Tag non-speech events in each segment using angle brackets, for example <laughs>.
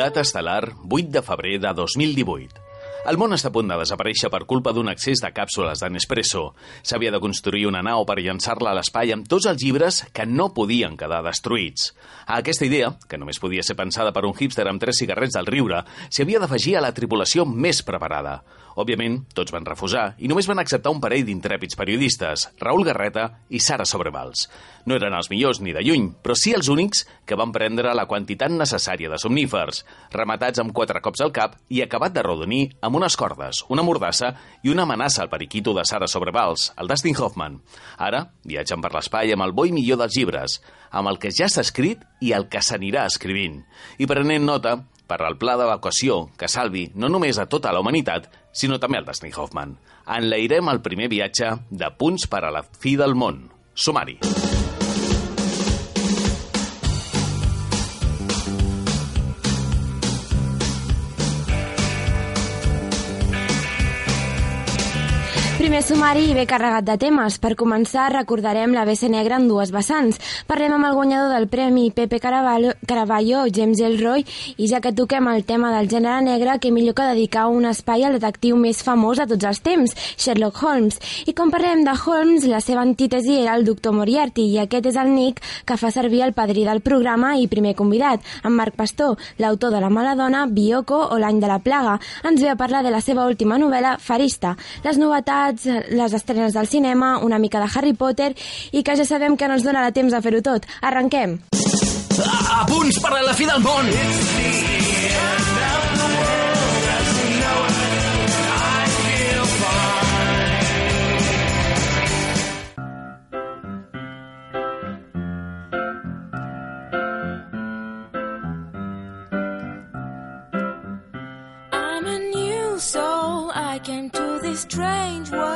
Data estel·lar 8 de febrer de 2018. El món està a punt de desaparèixer per culpa d'un excés de càpsules de Nespresso. S'havia de construir una nau per llançar-la a l'espai amb tots els llibres que no podien quedar destruïts. A aquesta idea, que només podia ser pensada per un hipster amb tres cigarrets del riure, s'hi havia d'afegir a la tripulació més preparada. Òbviament, tots van refusar i només van acceptar un parell d'intrèpids periodistes, Raül Garreta i Sara Sobrevals. No eren els millors ni de lluny, però sí els únics que van prendre la quantitat necessària de somnífers, rematats amb quatre cops al cap i acabat de rodonir amb unes cordes, una mordassa i una amenaça al periquito de Sara Sobrevals, el Dustin Hoffman. Ara viatgen per l'espai amb el bo i millor dels llibres, amb el que ja s'ha escrit i el que s'anirà escrivint. I prenent nota, per al pla d'evacuació que salvi no només a tota la humanitat, sinó també al Dustin Hoffman. Enlairem el primer viatge de punts per a la fi del món. Sumari. Primer sumari bé carregat de temes. Per començar, recordarem la BC Negra en dues vessants. Parlem amb el guanyador del Premi Pepe Caraballo, Caraballo James Elroy, i ja que toquem el tema del gènere negre, que millor que dedicar un espai al detectiu més famós de tots els temps, Sherlock Holmes. I com parlem de Holmes, la seva antítesi era el doctor Moriarty, i aquest és el nick que fa servir el padrí del programa i primer convidat, en Marc Pastor, l'autor de La mala dona, Bioko o L'any de la plaga. Ens ve a parlar de la seva última novel·la, Farista. Les novetats, les estrenes del cinema, una mica de Harry Potter i que ja sabem que no ens donarà temps a fer-ho tot. Arrenquem! A, a punts per a la fi del món! I'm a new soul. I came to this strange world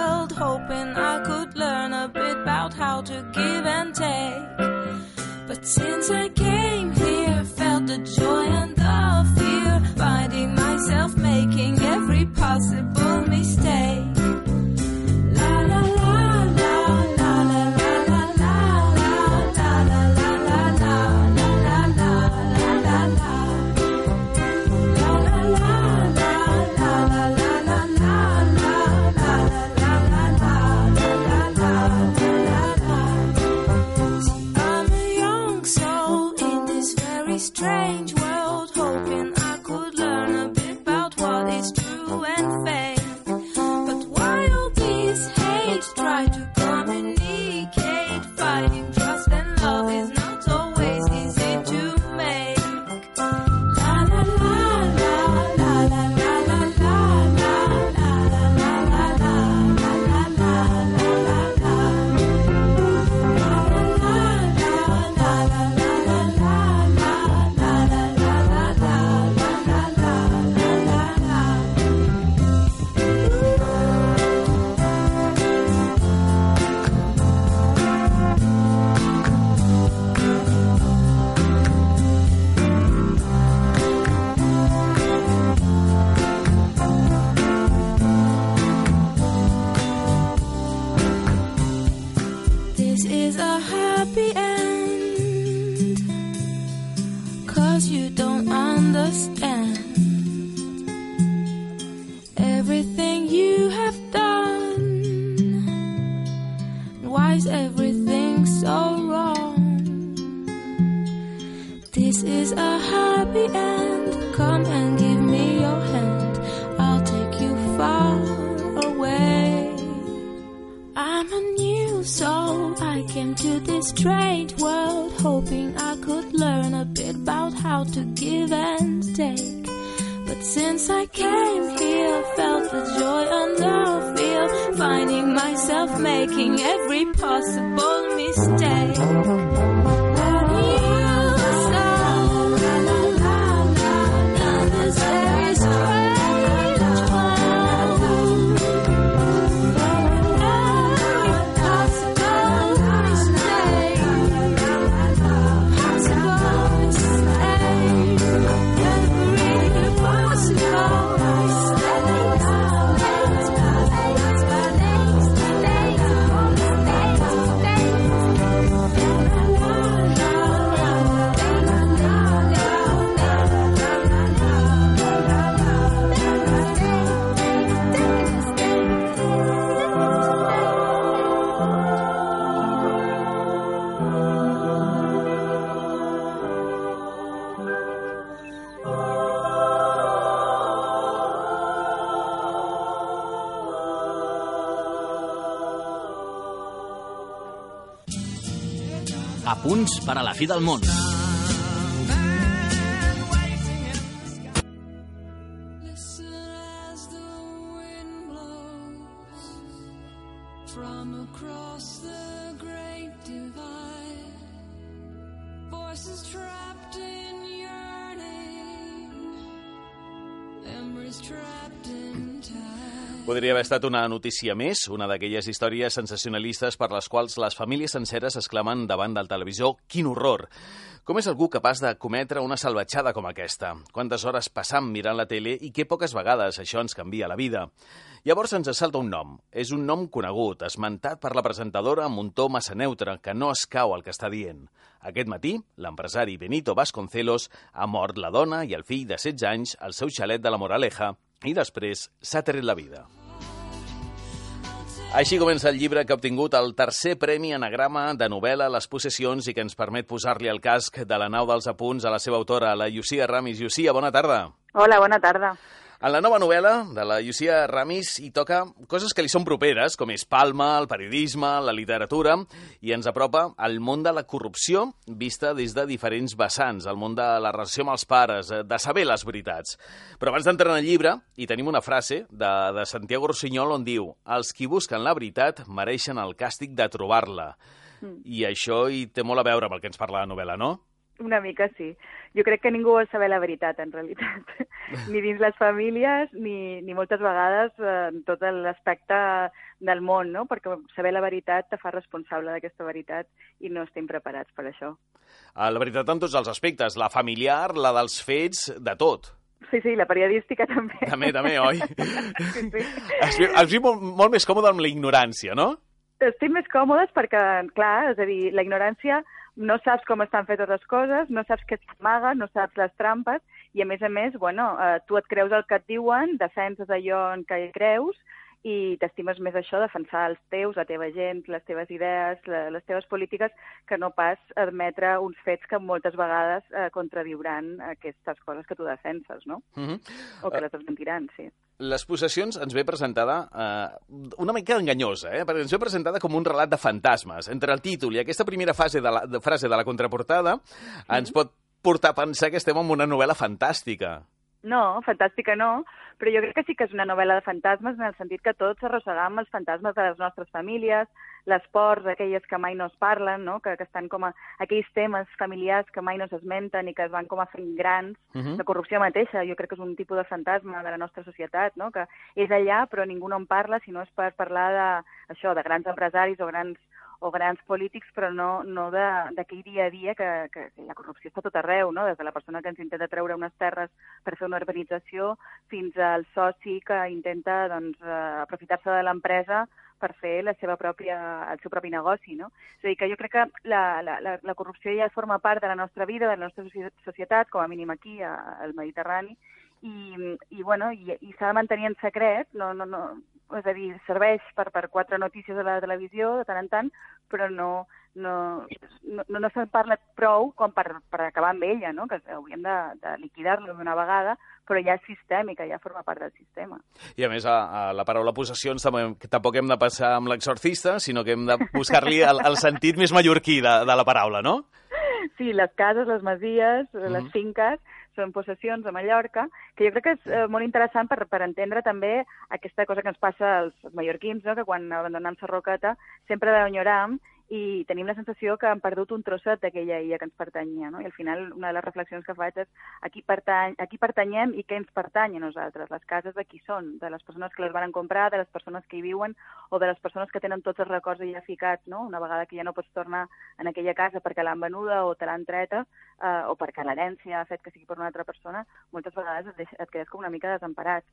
I could learn a bit about how to give and take. But since I came here, felt the joy and the fear, finding myself making every possible Apunts per a la fi del món. Estat una notícia més, una d'aquelles històries sensacionalistes per les quals les famílies senceres exclamen davant del televisor «Quin horror!». Com és algú capaç de cometre una salvatjada com aquesta? Quantes hores passam mirant la tele i que poques vegades això ens canvia la vida? Llavors ens salta un nom. És un nom conegut, esmentat per la presentadora amb un to massa neutre, que no es cau al que està dient. Aquest matí, l'empresari Benito Vasconcelos ha mort la dona i el fill de 16 anys al seu xalet de la Moraleja i després s'ha tret la vida. Així comença el llibre que ha obtingut el tercer Premi Anagrama de novel·la Les possessions i que ens permet posar-li el casc de la nau dels apunts a la seva autora, la Llucia Ramis. Llucia, bona tarda. Hola, bona tarda. En la nova novel·la de la Llucia Ramis hi toca coses que li són properes, com és Palma, el periodisme, la literatura, i ens apropa al món de la corrupció vista des de diferents vessants, al món de la relació amb els pares, eh, de saber les veritats. Però abans d'entrar en el llibre, hi tenim una frase de, de Santiago Rossinyol on diu «Els qui busquen la veritat mereixen el càstig de trobar-la». I això hi té molt a veure amb el que ens parla la novel·la, no? Una mica sí. Jo crec que ningú vol saber la veritat, en realitat. <laughs> ni dins les famílies, ni, ni moltes vegades eh, en tot l'aspecte del món, no? Perquè saber la veritat te fa responsable d'aquesta veritat i no estem preparats per això. Eh, La veritat en tots els aspectes, la familiar, la dels fets, de tot. Sí, sí, la periodística també. També, també, oi? <laughs> Sí, sí. Es viu, es viu molt, molt més còmode amb la ignorància, no? Estem més còmodes perquè, clar, és a dir, la ignorància no saps com estan fetes les coses, no saps què s'amaga, no saps les trampes, i a més a més, bueno, eh, tu et creus el que et diuen, defenses allò en què creus, i t'estimes més això, defensar els teus, la teva gent, les teves idees, les teves polítiques, que no pas admetre uns fets que moltes vegades eh, contradiuran aquestes coses que tu defenses, no? Uh -huh. O que les desmentiran, sí. Les possessions ens ve presentada eh, una mica enganyosa, eh? perquè ens ve presentada com un relat de fantasmes. Entre el títol i aquesta primera fase de la, de frase de la contraportada ens pot portar a pensar que estem en una novel·la fantàstica. No, fantàstica no, però jo crec que sí que és una novel·la de fantasmes en el sentit que tots arrossegam els fantasmes de les nostres famílies, les pors, aquelles que mai no es parlen, no? que, que estan com a aquells temes familiars que mai no s'esmenten i que es van com a fent grans. Uh -huh. La corrupció mateixa, jo crec que és un tipus de fantasma de la nostra societat, no? que és allà però ningú no en parla, sinó és per parlar de, això, de grans empresaris o grans o grans polítics, però no, no de- d'aquell dia a dia que, que, que la corrupció està tot arreu, no? des de la persona que ens intenta treure unes terres per fer una urbanització fins al soci que intenta doncs, eh, aprofitar-se de l'empresa per fer la seva pròpia, el seu propi negoci. No? És a dir, que jo crec que la, la, la, corrupció ja forma part de la nostra vida, de la nostra socie- societat, com a mínim aquí, a- al Mediterrani, i, i, bueno, i, i s'ha de mantenir en secret, no, no, no, és a dir, serveix per, per quatre notícies a la televisió de tant en tant, però no, no, no, no, se'n parla prou com per, per acabar amb ella, no? que hauríem de, de liquidar-lo d'una vegada, però ja és sistèmica, ja forma part del sistema. I a més, a, a la paraula possessions tampoc hem de passar amb l'exorcista, sinó que hem de buscar-li el, el sentit més mallorquí de, de la paraula, no? Sí, les cases, les masies, les finques, són possessions a Mallorca, que jo crec que és eh, molt interessant per, per entendre també aquesta cosa que ens passa als, mallorquins, no? que quan abandonem Sarroqueta sempre l'enyoram i tenim la sensació que han perdut un trosset d'aquella illa que ens pertanyia. No? I al final una de les reflexions que faig és a qui, pertany, a qui pertanyem i què ens pertany a nosaltres. Les cases de qui són? De les persones que les van comprar, de les persones que hi viuen o de les persones que tenen tots els records allà ficats, no? una vegada que ja no pots tornar en aquella casa perquè l'han venuda o te l'han treta eh, o perquè l'herència ha fet que sigui per una altra persona, moltes vegades et, deixa, et quedes com una mica desemparat.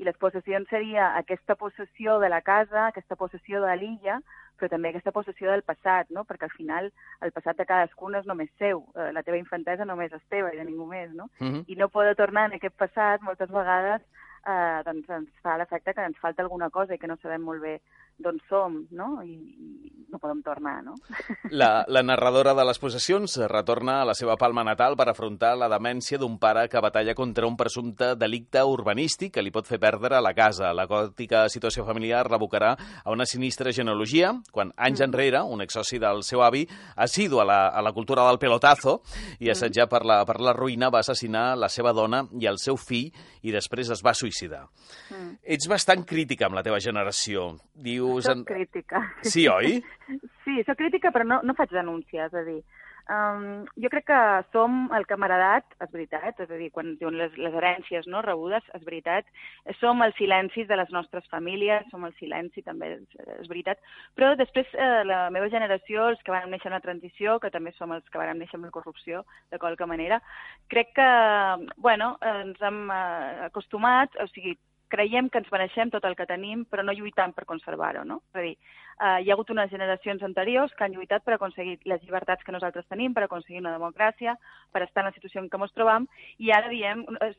I les possessions seria aquesta possessió de la casa, aquesta possessió de l'illa, però també aquesta possessió del passat, no? perquè al final el passat de cadascun és només seu, eh, la teva infantesa només és teva i de ningú més, no? Uh -huh. I no poder tornar en aquest passat moltes vegades eh, doncs ens fa l'efecte que ens falta alguna cosa i que no sabem molt bé d'on som, no? I, I no podem tornar, no? <laughs> La, la narradora de les possessions retorna a la seva palma natal per afrontar la demència d'un pare que batalla contra un presumpte delicte urbanístic que li pot fer perdre la casa. La gòtica situació familiar revocarà a una sinistra genealogia quan, anys enrere, un exsoci del seu avi, assidu a la, a la cultura del pelotazo i assetjar per la, per la ruïna va assassinar la seva dona i el seu fill i després es va suïcidar. Mm. Ets bastant crítica amb la teva generació. Dius... Soc crítica. Sí, oi? <laughs> Sí, soc crítica, però no, no faig denúncies, és a dir, um, jo crec que som el que hem heredat, és veritat, és a dir, quan diuen les, les herències no, rebudes, és veritat, som els silencis de les nostres famílies, som el silenci també, és, és veritat, però després eh, la meva generació, els que van néixer en la transició, que també som els que van néixer amb la corrupció, de qualque manera, crec que, bueno, ens hem eh, acostumat, o sigui, creiem que ens mereixem tot el que tenim, però no lluitant per conservar-ho, no? És a dir, eh, hi ha hagut unes generacions anteriors que han lluitat per aconseguir les llibertats que nosaltres tenim, per aconseguir una democràcia, per estar en la situació en què ens trobam, i ara diem eh,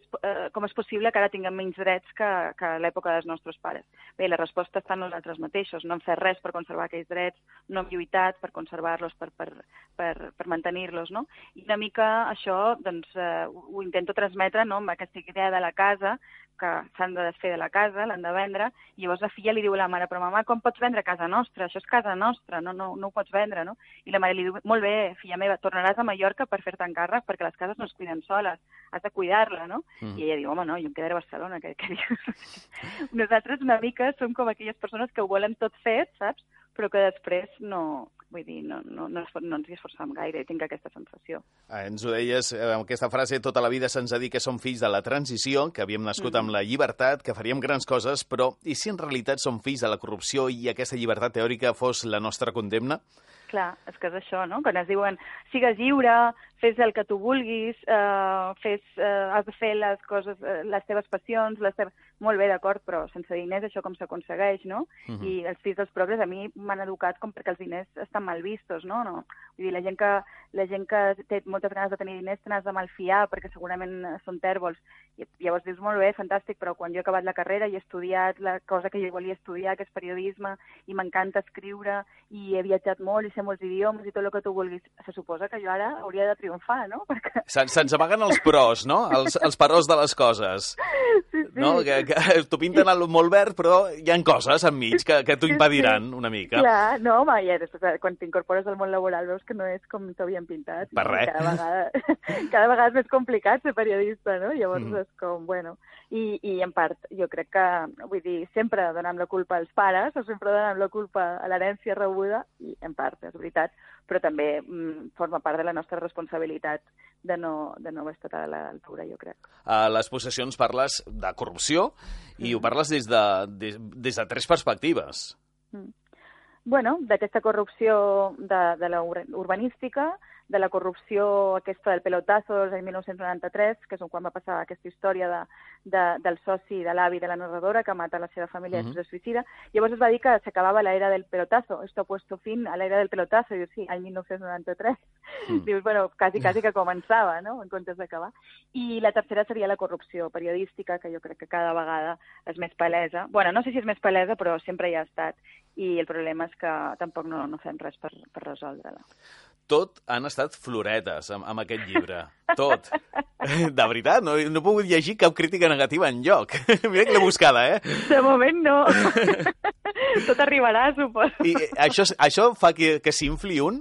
com és possible que ara tinguem menys drets que, que a l'època dels nostres pares. Bé, la resposta està en nosaltres mateixos, no hem fet res per conservar aquells drets, no hem lluitat per conservar-los, per, per, per, per mantenir-los, no? I una mica això, doncs, eh, ho intento transmetre, no?, amb aquesta idea de la casa, que s'han de desfer de la casa, l'han de vendre, i llavors la filla li diu a la mare, però mamà, com pots vendre casa nostra? Això és casa nostra, no, no, no ho pots vendre, no? I la mare li diu, molt bé, filla meva, tornaràs a Mallorca per fer-te encàrrec perquè les cases no es cuiden soles, has de cuidar-la, no? Mm. I ella diu, home, no, jo em quedaré a Barcelona, què, què dius? <laughs> Nosaltres una mica som com aquelles persones que ho volen tot fet, saps? Però que després no, vull dir, no, no, no, es- no ens hi esforçam gaire, i tinc aquesta sensació. Eh, Ens ho deies eh, amb aquesta frase, tota la vida se'ns ha dit que som fills de la transició, que havíem nascut amb la llibertat, que faríem grans coses, però i si en realitat som fills de la corrupció i aquesta llibertat teòrica fos la nostra condemna? Clar, és que és això, no? Quan es diuen sigues lliure, fes el que tu vulguis, eh, fes, eh, has de fer les coses, eh, les teves passions, les teves... Molt bé, d'acord, però sense diners això com s'aconsegueix, no? Mhm. I els fills dels progres a mi m'han educat com perquè els diners estan mal vistos, no? no? Vull dir, la gent que, la gent que té moltes ganes de tenir diners te n'has de malfiar perquè segurament són tèrbols. I llavors dius, molt bé, fantàstic, però quan jo he acabat la carrera i he estudiat la cosa que jo volia estudiar, que és periodisme, i m'encanta escriure, i he viatjat molt i sé molts idiomes i tot el que tu vulguis, se suposa que jo ara hauria de triomfar, no? Perquè Se- Se'ns amaguen els pros, no? Els, els peròs de les coses. sí, sí. No? Que, que t'ho pinten el molt verd, però hi han coses enmig que, que t'ho Sí, impediran sí. una mica. Clar, no, home, ja després, quan t'incorpores al món laboral veus que no és com t'havien pintat. Per res. Cada vegada, <laughs> cada vegada és més complicat ser periodista, no? Llavors Mhm. és com, bueno... I, I en part, jo crec que, vull dir, sempre donem la culpa als pares o sempre donem la culpa a l'herència rebuda, i en part és veritat, però també mm, forma part de la nostra responsabilitat de no, de no haver estat a l'altura, jo crec. A les possessions parles de corrupció i ho parles des de, des, des de tres perspectives. bueno, d'aquesta corrupció de, de la ur- urbanística, de la corrupció aquesta del pelotazo del 1993, que és quan va passar aquesta història de, de, del soci de l'avi de la narradora que mata la seva família uh -huh. i se suïcida. Llavors es va dir que s'acabava la era del pelotazo. Esto ha puesto fin a la era del pelotazo. I dius, sí, any 1993. Mm. <laughs> Dius, bueno, quasi, quasi que començava, no?, en comptes d'acabar. I la tercera seria la corrupció periodística, que jo crec que cada vegada és més palesa. bueno, no sé si és més palesa, però sempre hi ha estat. I el problema és que tampoc no, no fem res per, per resoldre-la. Tot han estat floretes amb, amb aquest llibre. Tot. <laughs> De veritat, no, no he pogut llegir cap crítica negativa en lloc. <laughs> Mira que l'he buscada, eh? De moment no. <laughs> Tot arribarà, suposo. I eh, això, això fa que, que s'infli un?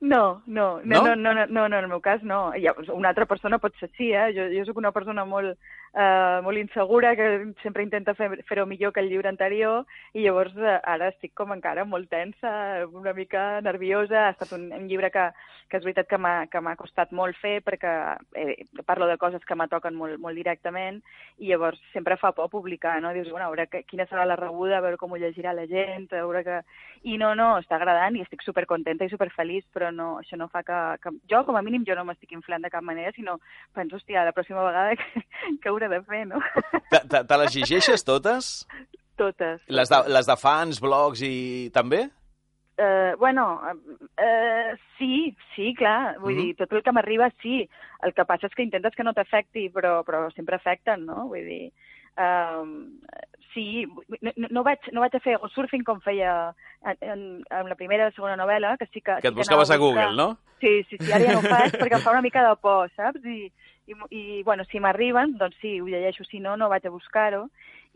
No, no, No? no, no, no, no, no, en el meu cas no. Una altra persona pot ser sí, eh? Jo, jo sóc una persona molt, eh, molt insegura que sempre intenta fer- fer-ho millor que el llibre anterior i llavors eh, ara estic com encara molt tensa, una mica nerviosa. Ha estat un, un llibre que, que és veritat que m'ha costat molt fer perquè eh, parlo de coses que m'atoquen molt, molt directament i llavors sempre fa por publicar, no? Dius, bueno, a veure que, quina serà la rebuda, a veure com ho llegirà la gent, a veure que... I no, no, està agradant i estic supercontenta i superfeliç, però no, això no fa que, que... Jo, com a mínim, jo no m'estic inflant de cap manera, sinó penso, hòstia, la pròxima vegada que, <laughs> que hauré de fer, no? Te, te, te les llegeixes totes? Totes. Les de, les de fans, blogs i... també? Eh, bueno, eh, sí, sí, clar. Vull Mhm. dir, tot el que m'arriba, sí. El que passa és que intentes que no t'afecti, però, però sempre afecten, no? Vull dir, eh, sí, no, no- vaig, no vaig a fer o surfing com feia en, en, en la primera i la segona novel·la, que sí que... Que et buscaves a Google, no? Sí, sí, sí, ara ja no ho faig perquè em fa una mica de por, saps? I, i, i bueno, si m'arriben, doncs sí, ho llegeixo, si no, no vaig a buscar-ho.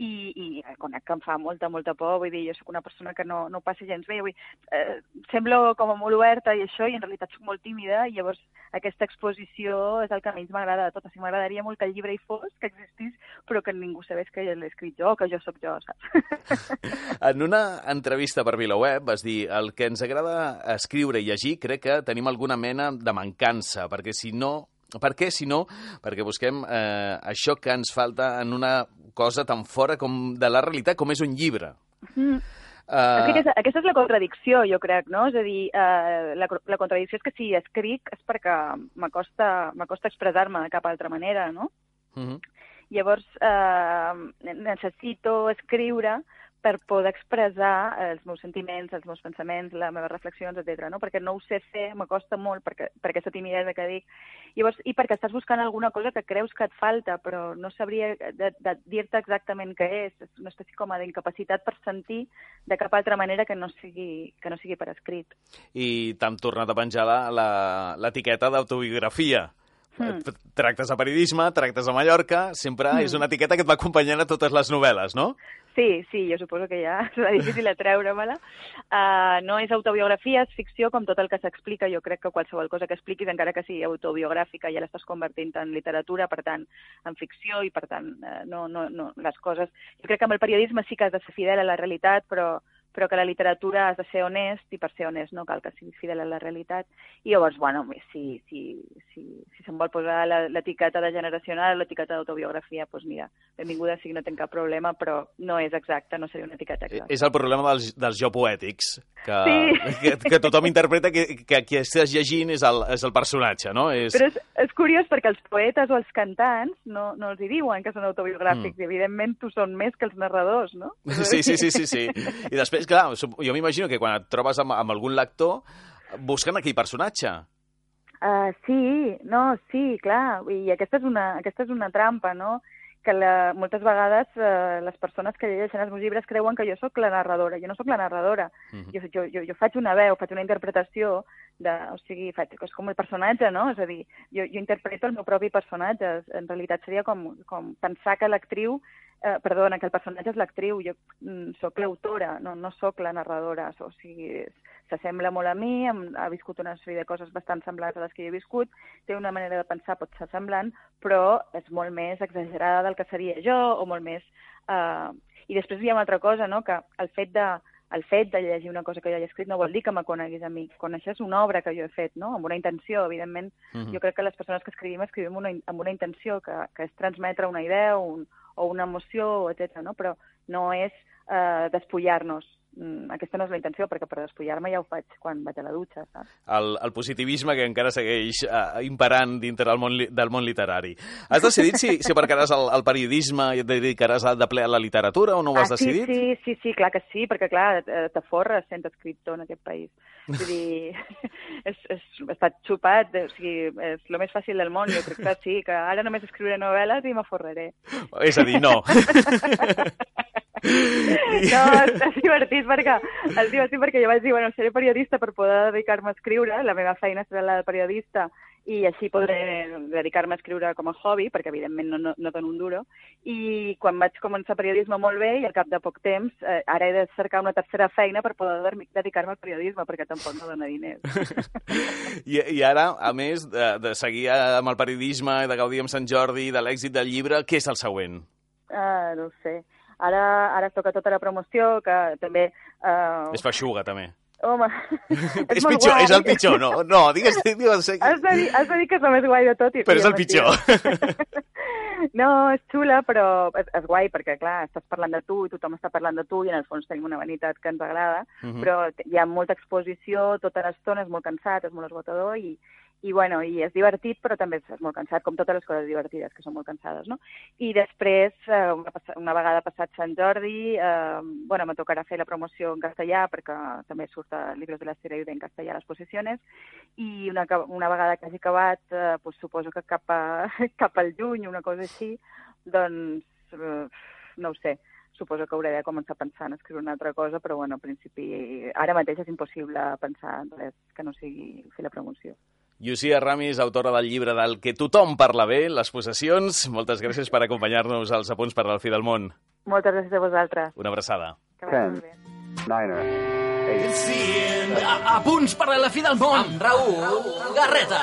I, i conec que em fa molta, molta por, vull dir, jo sóc una persona que no, no ho passi gens bé, vull, eh, semblo com a molt oberta i això, i en realitat sóc molt tímida, i llavors aquesta exposició és el que menys m'agrada de tot. O sigui, m'agradaria molt que el llibre hi fos, que existís, però que ningú sabés que l'he escrit jo, que jo sóc jo, saps? <laughs> En una entrevista per VilaWeb vas dir el que ens agrada escriure i llegir crec que tenim alguna mena de mancança, perquè si no... Per què, si no? Perquè busquem eh, això que ens falta en una cosa tan fora com de la realitat com és un llibre. Mm. Uh, aquesta, aquesta és la contradicció, jo crec, no? És a dir, eh, la, la contradicció és que si escric és perquè m'acosta expressar-me de cap altra manera, no? uh -huh. Llavors, eh, necessito escriure per poder expressar els meus sentiments, els meus pensaments, les meves reflexions, etc. no? Perquè no ho sé fer, m'acosta molt perquè, per aquesta timidesa que dic. Llavors, I perquè estàs buscant alguna cosa que creus que et falta, però no sabria de, de dir-te exactament què és. És una espècie com d'incapacitat per sentir de cap altra manera que no sigui, que no sigui per escrit. I t'han tornat a penjar l'etiqueta d'autobiografia. Mm. Tractes de periodisme, tractes a Mallorca, sempre és una etiqueta que et va acompanyant a totes les novel·les, no? Sí, sí, jo suposo que ja <laughs> serà difícil de treure-me-la. Uh, no és autobiografia, és ficció, com tot el que s'explica. Jo crec que qualsevol cosa que expliquis, encara que sigui autobiogràfica, ja l'estàs convertint en literatura, per tant, en ficció, i per tant, uh, no, no, no, les coses... Jo crec que amb el periodisme sí que has de ser fidel a la realitat, però, però que la literatura has de ser honest, i per ser honest no cal que siguis fidel a la realitat. I llavors, bueno, si, si, si, si se'n vol posar la- l'etiqueta de generacional, l'etiqueta d'autobiografia, doncs mira, benvinguda, sí no tinc cap problema, però no és exacte, no seria una etiqueta exacta. És el problema dels, dels jo poètics, que, Sí. que, que tothom interpreta que, que qui estàs llegint és el, és el personatge, no? És... Però és, és curiós perquè els poetes o els cantants no, no els hi diuen que són autobiogràfics, Mm. i evidentment tu són més que els narradors, no? Sí, sí, sí, sí, sí. I després, clar, sup- jo m'imagino que quan et trobes amb, amb algun lector, busquen aquell personatge. Uh, sí, no, sí, clar, i aquesta és una, aquesta és una trampa, no? que la, moltes vegades eh, les persones que llegeixen els meus llibres creuen que jo sóc la narradora. Jo no sóc la narradora. Mhm. jo, jo, jo, jo faig una veu, faig una interpretació, de, o sigui, faig, és com el personatge, no? És a dir, jo, jo interpreto el meu propi personatge. En realitat seria com, com pensar que l'actriu, eh, perdona, que el personatge és l'actriu. Jo mm, sóc l'autora, no, no sóc la narradora. O sigui, s'assembla molt a mi, em, ha viscut una sèrie de coses bastant semblants a les que jo he viscut, té una manera de pensar, pot ser semblant, però és molt més exagerada del que seria jo, o molt més... Eh... I després hi ha una altra cosa, no?, que el fet de, el fet de llegir una cosa que jo he escrit no vol dir que me coneguis a mi. Coneixes una obra que jo he fet, no?, amb una intenció, evidentment. Mhm. Jo crec que les persones que escrivim, escrivim una, amb una intenció, que, que és transmetre una idea o, un, o una emoció, etc. no? Però no és eh, despullar-nos. Mm, Aquesta no és la intenció, perquè per despullar-me ja ho faig quan vaig a la dutxa, saps? El, el positivisme que encara segueix uh, imperant dintre del món, del món literari. Has decidit si, si aparcaràs el, el periodisme i et dedicaràs a- de ple a la literatura o no ho has ah, sí, decidit? sí, sí, sí, clar que sí, perquè clar, eh, t'aforres sent escriptor en aquest país. Vull dir, <laughs> és, és, està xupat, o sigui, és el més fàcil del món, jo crec que sí, que ara només escriuré novel·les i m'aforraré. És a dir, no. <laughs> No, <laughs> és divertit perquè, és divertit perquè jo vaig dir, bueno, seré periodista per poder dedicar-me a escriure, la meva feina serà la de periodista i així podré dedicar-me a escriure com a hobby, perquè evidentment no, no, no dono un duro, i quan vaig començar periodisme molt bé i al cap de poc temps, eh, ara he de cercar una tercera feina per poder der- dedicar-me al periodisme, perquè tampoc no dona diners. <laughs> I, I ara, a més de, de seguir amb el periodisme, de gaudir amb Sant Jordi, de l'èxit del llibre, què és el següent? Ah, no sé. Ara, ara es toca tota la promoció, que també... Uh, És feixuga, també. Home, <laughs> és, molt pitjor, guai. és el pitjor, no? No, digues, digues, Has de, dir, has de dir que és el més guai de tot. I, però és el pitjor. <laughs> No, és xula, però és, és guai perquè, clar, estàs parlant de tu i tothom està parlant de tu i en el fons tenim una vanitat que ens agrada, Mhm. però t- hi ha molta exposició tota l'estona, és molt cansat, és molt esgotador i, i, bueno, i és divertit, però també és, molt cansat, com totes les coses divertides, que són molt cansades, no? I després, eh, una, vegada passat Sant Jordi, eh, bueno, me tocarà fer la promoció en castellà, perquè també surt a Libros de la Ciudad en castellà a les posicions, i una, una vegada que hagi acabat, eh, pues, suposo que cap, a, <laughs> cap al juny, una cosa així, doncs, eh, no ho sé, suposo que hauré de començar a pensar en escriure una altra cosa, però bueno, en principi ara mateix és impossible pensar en res que no sigui fer la promoció. Llucia Ramis, autora del llibre del que tothom parla bé, les possessions. Moltes gràcies per acompanyar-nos als apunts per al fi del món. Moltes gràcies a vosaltres. Una abraçada. Que vagi molt bé. Niner. Eight. Sí, a, a punts per a la fi del món. Amb Raül Garreta.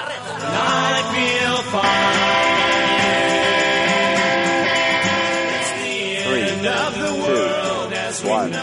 Three. Two. One.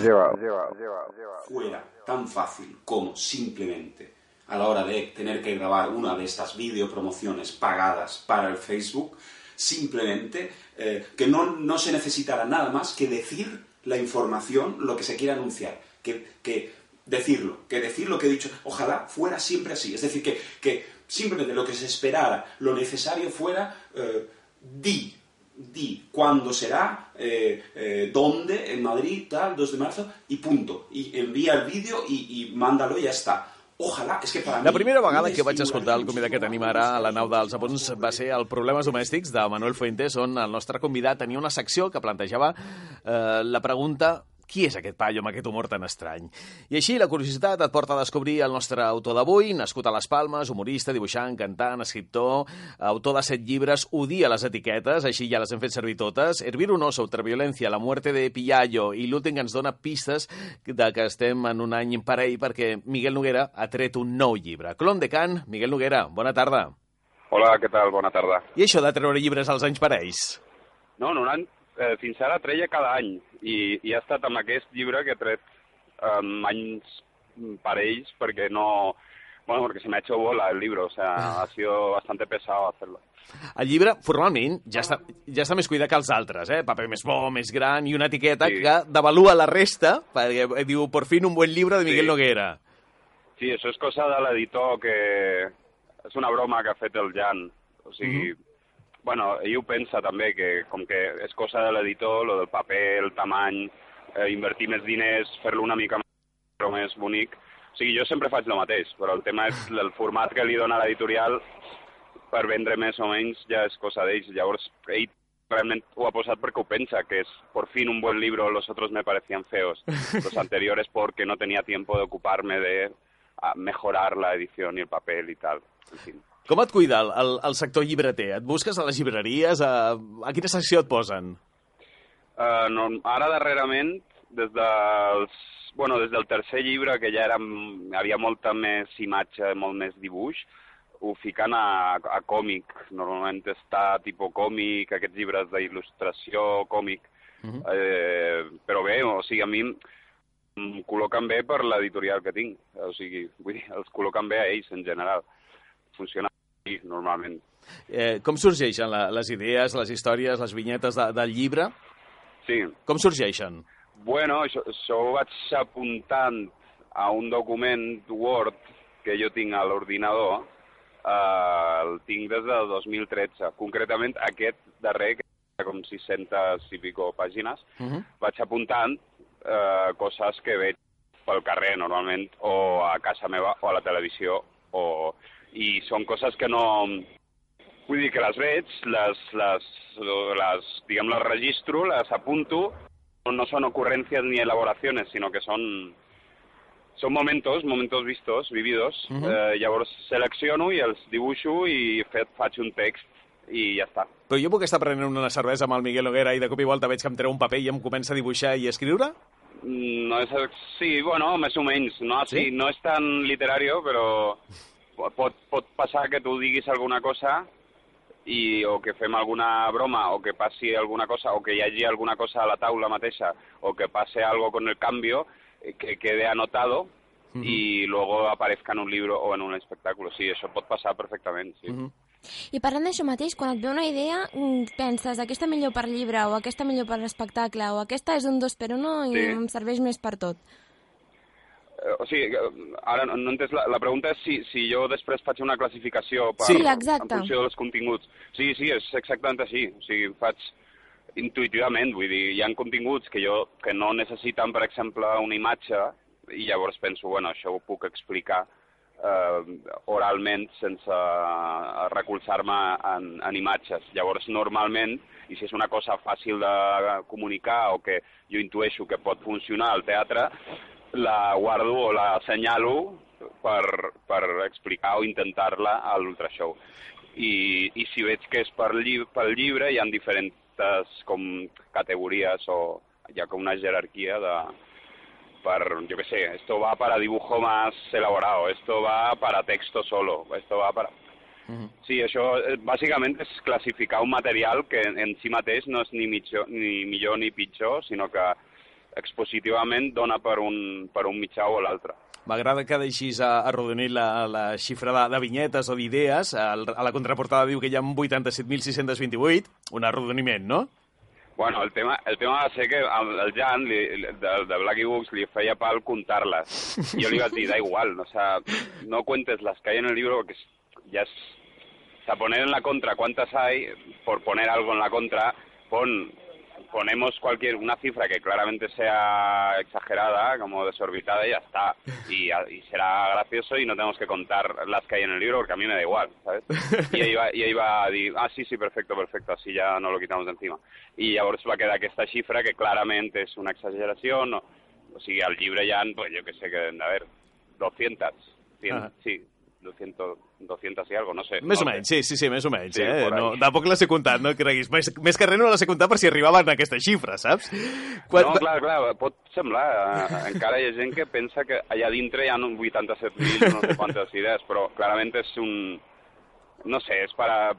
Zero. Zero. Zero. Zero. fuera tan fácil como simplemente a la hora de tener que grabar una de estas videopromociones pagadas para el Facebook, simplemente eh, que no, no se necesitara nada más que decir la información, lo que se quiere anunciar, que, que decirlo, que decir lo que he dicho, ojalá fuera siempre así, es decir, que, que simplemente lo que se esperara, lo necesario fuera eh, di, di cuándo será, eh, dónde, en Madrid, tal, 2 de marzo, y punto. Y envía el vídeo y, y mándalo y ya está. Ojalá, es que mí... La primera vegada que vaig escoltar el convidat que tenim ara a la nau dels apunts va ser el Problemes Domèstics de Manuel Fuentes, on el nostre convidat tenia una secció que plantejava eh, la pregunta qui és aquest paio amb aquest humor tan estrany? I així la curiositat et porta a descobrir el nostre autor d'avui, nascut a les Palmes, humorista, dibuixant, cantant, escriptor, autor de set llibres, odia les etiquetes, així ja les hem fet servir totes, Hervir un oso, ultraviolència, la muerte de Pillallo, i l'últim que ens dona pistes de que estem en un any parell perquè Miguel Noguera ha tret un nou llibre. Clon de Can, Miguel Noguera, bona tarda. Hola, què tal? Bona tarda. I això de treure llibres als anys parells? No, no, un, eh, fins ara treia cada any i, i ha estat amb aquest llibre que he tret um, anys parells perquè no... Bueno, porque se me ha hecho bola el libro, o sea, ha sido bastante pesado hacerlo. El llibre, formalment, ja està, ja està més cuidat que els altres, eh? Paper més bo, més gran, i una etiqueta Sí. que devalua la resta, perquè diu, por fin un buen libro de Miguel Sí. Noguera. Sí, això és cosa de l'editor que... És una broma que ha fet el Jan. O sigui, bueno, ell ho pensa també, que com que és cosa de l'editor, lo del paper, el tamany, eh, invertir més diners, fer-lo una mica més, bonic. O sigui, jo sempre faig el mateix, però el tema és <laughs> el format que li dona l'editorial per vendre més o menys ja és cosa d'ells. Llavors, ell realment ho ha posat perquè ho pensa, que és por fin un buen libro, los otros me parecían feos. <laughs> Los anteriores porque no tenía tiempo de ocuparme de a mejorar la edición y el papel y tal. En fin. Com et cuida el, el, el sector llibreter? Et busques a les llibreries? A, a quina secció et posen? Uh, no, ara darrerament, des dels, bueno, des del tercer llibre, que ja era, havia molta més imatge, molt més dibuix, ho fiquen a, a còmic. Normalment està tipus còmic, aquests llibres d'il·lustració, còmic. Mhm. eh, però bé, o sigui, a mi em col·loquen bé per l'editorial que tinc. O sigui, vull dir, els col·loquen bé a ells en general. Funciona normalment. Eh, com sorgeixen la, les idees, les històries, les vinyetes de, del llibre? Sí, Com sorgeixen? Bueno, això, això ho vaig apuntant a un document Word que jo tinc a l'ordinador, eh, el tinc des del 2013. Concretament aquest darrer, que té com 600 i pico pàgines, Uh -huh. vaig apuntant eh, coses que veig pel carrer normalment, o a casa meva, o a la televisió, o... i són coses que no... Vull dir que les veig, les, les, les, diguem, les registro, les apunto, no son ocurrencias ni elaboraciones, sino que son, son momentos, momentos vistos, vividos. Mhm. eh, llavors selecciono i els dibuixo i fe, faig un text i ja està. Però jo puc estar prenent una cervesa amb el Miguel Noguera i de cop i volta veig que em treu un paper i em comença a dibuixar i a escriure? Mm, No és, sí, bueno, més o menys. No, Sí? sí? no és tan literario, però pot, pot passar que tu diguis alguna cosa i, o que fem alguna broma, o que passi alguna cosa, o que hi hagi alguna cosa a la taula mateixa, o que passe algo con el cambio, eh, que quede anotado y luego aparezca en un libro o en un espectáculo. Sí, això pot passar perfectament, sí. Mhm. I parlant d'això mateix, quan et ve una idea, mm, penses aquesta millor per llibre, o aquesta millor per espectacle, o aquesta és un dos per uno i Sí. em serveix més per tot. Eh, O sigui, eh, ara no, no entès, la, la pregunta és si, si jo després faig una classificació per, Sí, exacte. en funció dels continguts. Sí, sí, és exactament així. O sigui, faig intuïtivament, vull dir, hi ha continguts que jo que no necessiten, per exemple, una imatge, i llavors penso, bueno, això ho puc explicar eh, oralment sense eh, recolzar-me en, en imatges. Llavors, normalment, i si és una cosa fàcil de comunicar o que jo intueixo que pot funcionar al teatre, la guardo o la assenyalo per, per explicar o intentar-la a l'ultrashow. I, I si veig que és per lli pel llibre, hi ha diferents com categories o hi ha com una jerarquia de, per, yo qué sé, esto va para dibujo más elaborado, esto va para texto solo, esto va para... Sí, això eh, bàsicament és classificar un material que en, en si mateix no és ni, mitjor, ni millor ni pitjor, sinó que expositivament dona per un, per un mitjà o l'altre. M'agrada que deixis arrodonir la, la xifra de, de vinyetes o d'idees. A la contraportada diu que hi ha 87.628, un arrodoniment, no? Bueno, el tema, el tema va ser que el, el Jan li, de, de Blacky Books li feia pal contar-les. Jo li vaig dir, da igual, no, o sea, no cuentes las que hay en el libro porque ya es... O sea, poner en la contra cuántas hay, por poner algo en la contra, pon ponemos cualquier una cifra que claramente sea exagerada, como desorbitada, y ya está. Y, y, será gracioso y no tenemos que contar las que hay en el libro, porque a mí me da igual, ¿sabes? I ell va, i ell va ah, sí, sí, perfecto, perfecto, así ya no lo quitamos de encima. I llavors va quedar aquesta xifra que clarament és una exageració, no, o sigui, al llibre hi ha, pues, jo que sé, que a ver, 200, 100, ah. sí, 200, 200 i algo, no sé. Més o menys, sí, sí, sí, més o menys. Sí, eh? no, tampoc les he comptat, no creguis. Més, més que res no les he comptat per si arribaven a aquesta xifra, saps? Quan... No, clar, clar, pot semblar. Eh, encara hi ha gent que pensa que allà dintre hi ha 87.000 no sé quantes idees, però clarament és un... No sé, es para...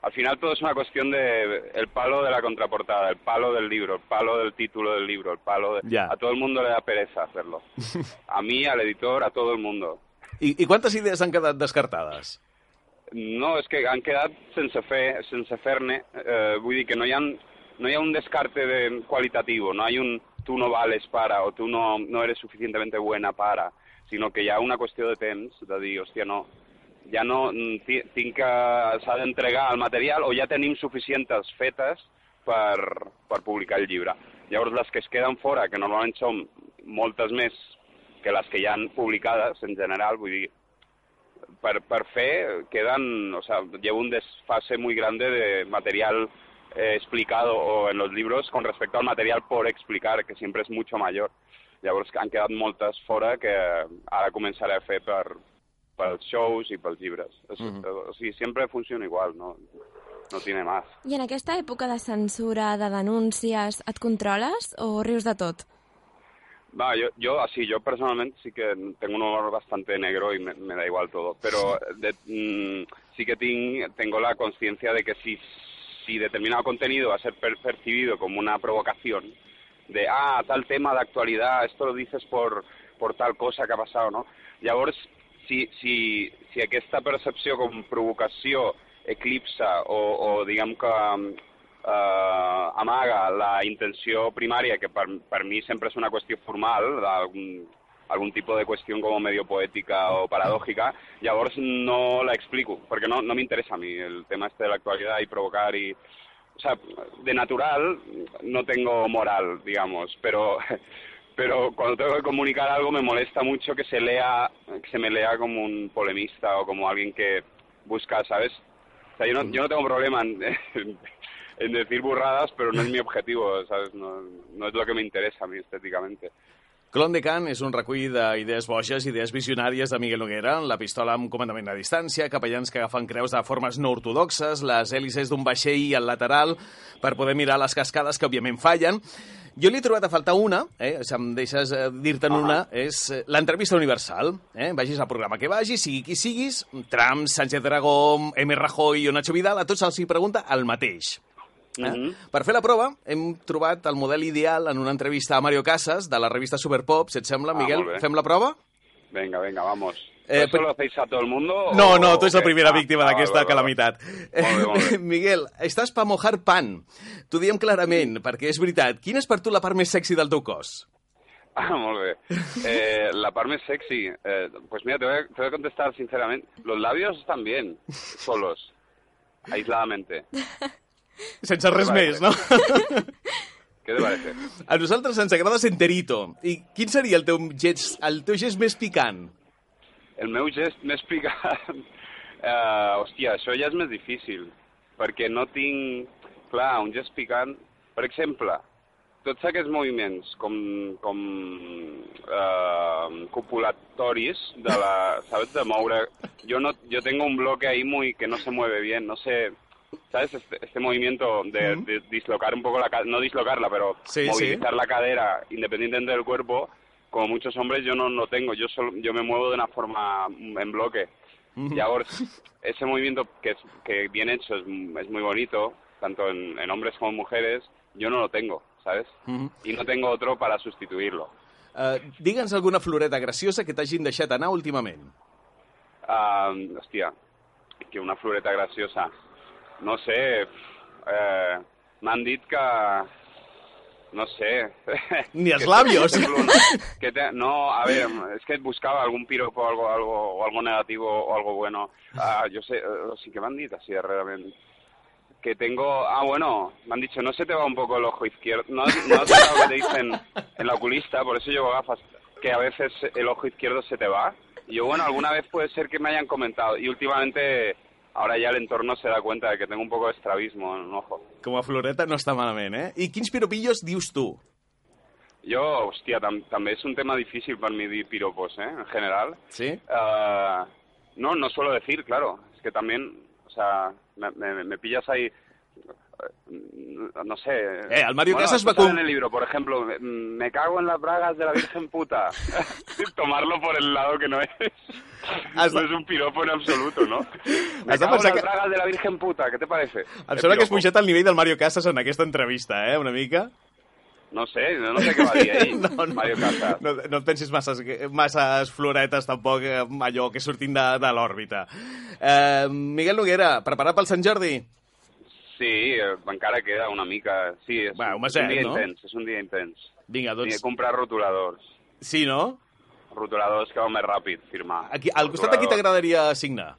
Al final todo es una cuestión de el palo de la contraportada, el palo del libro, el palo del título del libro, el palo de... Ya. A todo el mundo le da pereza hacerlo. <laughs> A mí, al editor, a todo el mundo. I, I quantes idees han quedat descartades? No, és que han quedat sense fer, sense fer-ne. Eh, vull dir que no hi, ha, no hi ha un descarte de qualitatiu, no hi ha un tu no vales para o tu no, no eres suficientemente buena para, sinó que hi ha una qüestió de temps de dir, hòstia, no, ja no tinc que s'ha d'entregar el material o ja tenim suficientes fetes per, per publicar el llibre. Llavors les que es queden fora, que normalment són moltes més que les que hi han publicades en general, vull dir, per, per fer quedan, o sea, lleva un desfase muy grande de material eh, explicado o en los libros con respecto al material por explicar, que siempre es mucho mayor. Llavors han quedat moltes fora que ara començaré a fer per, pels shows i pels llibres. Mm -hmm. O sigui, sempre funciona igual, no, no tiene más. I en aquesta època de censura, de denúncies, et controles o rius de tot? Va, yo, yo así, yo personalmente sí que tengo un humor bastante negro y me, da igual todo, pero de, mmm, sí que tengo la conciencia de que si, si determinado contenido va a ser per percibido como una provocación, de, ah, tal tema de actualidad, esto lo dices por, por tal cosa que ha passat, no? Llavors, si, si, si aquesta percepció com provocació eclipsa o, o diguem que eh, amaga la intenció primària, que per, per mi sempre és una qüestió formal, d'algun algun tipus de qüestió com medio poètica o paradògica, llavors no la explico, perquè no, no m'interessa a mi el tema este de l'actualitat i provocar i... O sea, de natural no tengo moral, digamos, pero, pero cuando tengo que comunicar algo me molesta mucho que se lea, que se me lea como un polemista o como alguien que busca, ¿sabes? O sea, yo no, yo no tengo problema en, <laughs> en decir burradas, pero no es mi <laughs> objetivo, ¿sabes? No, no es lo que me interesa a mí estéticamente. Clon de Can és un recull d'idees boges, idees visionàries de Miguel Noguera, la pistola amb comandament a distància, capellans que agafen creus de formes no ortodoxes, les hèlices d'un vaixell al lateral per poder mirar les cascades que òbviament fallen. Jo li he trobat a faltar una, eh, si em deixes eh, dir-te'n -huh. una, és eh, l'entrevista universal. Eh? Vagis al programa que vagis, sigui qui siguis, Trump, Sánchez Dragó, M. Rajoy o Nacho Vidal, a tots els hi pregunta el mateix. Eh? Mm -hmm. Per fer la prova, hem trobat el model ideal en una entrevista a Mario Casas, de la revista Superpop, si et sembla. Ah, Miguel, fem la prova? Venga, venga, vamos. Eh, ¿Eso lo hacéis a todo el mundo? No, no, tu ets la primera ah, víctima ah, d'aquesta vale, calamitat. Molt bé. Miguel, estàs pa mojar pan. T'ho diem clarament, perquè és veritat. Quina és per tu la part més sexy del teu cos? <laughs> Ah, molt bé. Eh, la part més sexy, eh, pues mira, te voy, a, te voy a contestar sinceramente. Los labios están bien, solos, aisladamente. <laughs> Sense res més, no? <laughs> ¿Qué te parece? A nosaltres ens agrada senterito. I quin seria el teu gest, el teu gest més picant? el meu gest més picat... Uh, <laughs> hòstia, això ja és més difícil, perquè no tinc... Clar, un gest picant... Per exemple, tots aquests moviments com, com eh, copulatoris de la, ¿sabes? De moure... Yo, no, yo tengo un bloque ahí muy que no se mueve bien, no sé... ¿Sabes? Este, este movimiento de, de dislocar un poco la cadera, no dislocarla, pero Sí, movilizar la cadera independientemente del cuerpo, como muchos hombres yo no lo tengo, yo solo, yo me muevo de una forma mm, en bloque. Y ahora ese movimiento que, es, que bien hecho es, es muy bonito, tanto en, en hombres como en mujeres, yo no lo tengo, ¿sabes? Mhm. Y no tengo otro para sustituirlo. Uh, Digue'ns alguna floreta graciosa que t'hagin deixat anar últimament. Ah, hostia, que una floreta graciosa. No sé, eh, m'han dit que... No sé. <laughs> Ni els Que- labios. <laughs> que te- no, a ver, <laughs> es que buscaba algún piropo o algo, algo, o algo negativo o algo bueno. Ah, yo sé, eh, sí que m'han dit así realmente. Que tengo... Ah, bueno, me han dicho, no se te va un poco el ojo izquierdo. No, no has notado que te dicen en la oculista, por eso llevo gafas, que a veces el ojo izquierdo se te va. Y yo, bueno, alguna vez puede ser que me hayan comentado. Y últimamente, ahora ya el entorno se da cuenta de que tengo un poco de estrabismo en un ojo. Com a floreta no està malament, eh? I quins piropillos dius tu? Yo, hostia, tam- també es un tema difícil para mí dir piropos, ¿eh? En general. Sí? Ah, no, no suelo decir, claro. Es que también, o sea, me, me- me pillas ahí, eh, no sé. Eh, al Mario Bueno, Casas va con- en el libro, por ejemplo, me, cago en las bragas de la Virgen puta. <laughs> Tomarlo por el lado que no es. <laughs> Has No de- es un piropo en absoluto, ¿no? Me <laughs> Has de cago en que- bragas de la Virgen puta, ¿qué te parece? Em El sembla que has pujat al nivell del Mario Casas en aquesta entrevista, eh? Una mica. No sé, no sé què va dir ahir, No, no. Mario Casas. No, no et pensis masses, masses floretes, tampoc, allò que sortin de, de l'òrbita. Eh, Miguel Noguera, preparat pel Sant Jordi? Sí, eh, encara queda una mica... Sí, és, Va, un meset, un dia no? intens, és un dia intens. Vinga, Tinc doncs... que comprar rotuladors. Sí, no? Rotuladors que va més ràpid, firmar. Aquí, al costat de qui Rotulador. t'agradaria signar?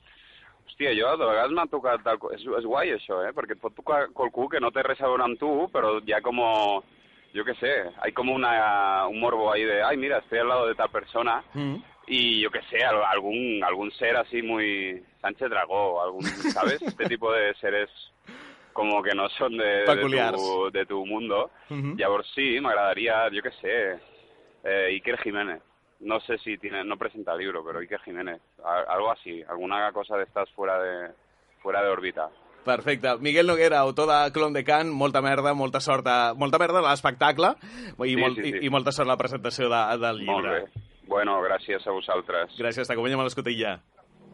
Hòstia, jo de vegades m'ha tocat... Tal... És, és guai això, eh? Perquè et pot tocar qualcú que no té res a veure amb tu, però ja com... Yo qué sé, hay como una, un morbo ahí de, ay, mira, estoy al lado de tal persona, Mm. y yo qué sé, al- algún, algún ser así muy Sánchez Dragó, algún, ¿sabes? <laughs> Este tipo de seres como que no son de, de, tu, de tu mundo. Mhm. Llavors sí, m'agradaria, yo qué sé, eh, Iker Jiménez. No sé si tiene, no presenta libro, pero Iker Jiménez. Algo así, alguna cosa de estas fuera de, fuera de órbita. Perfecte. Miguel Noguera, autor de Clon de Can, molta merda, molta sort, a, molta merda a l'espectacle i, Sí, molt, sí, sí. i, i molta sort a la presentació de, del Molt llibre. bé. Bueno, gràcies a vosaltres. Gràcies, t'acompanyem a l'escotilla.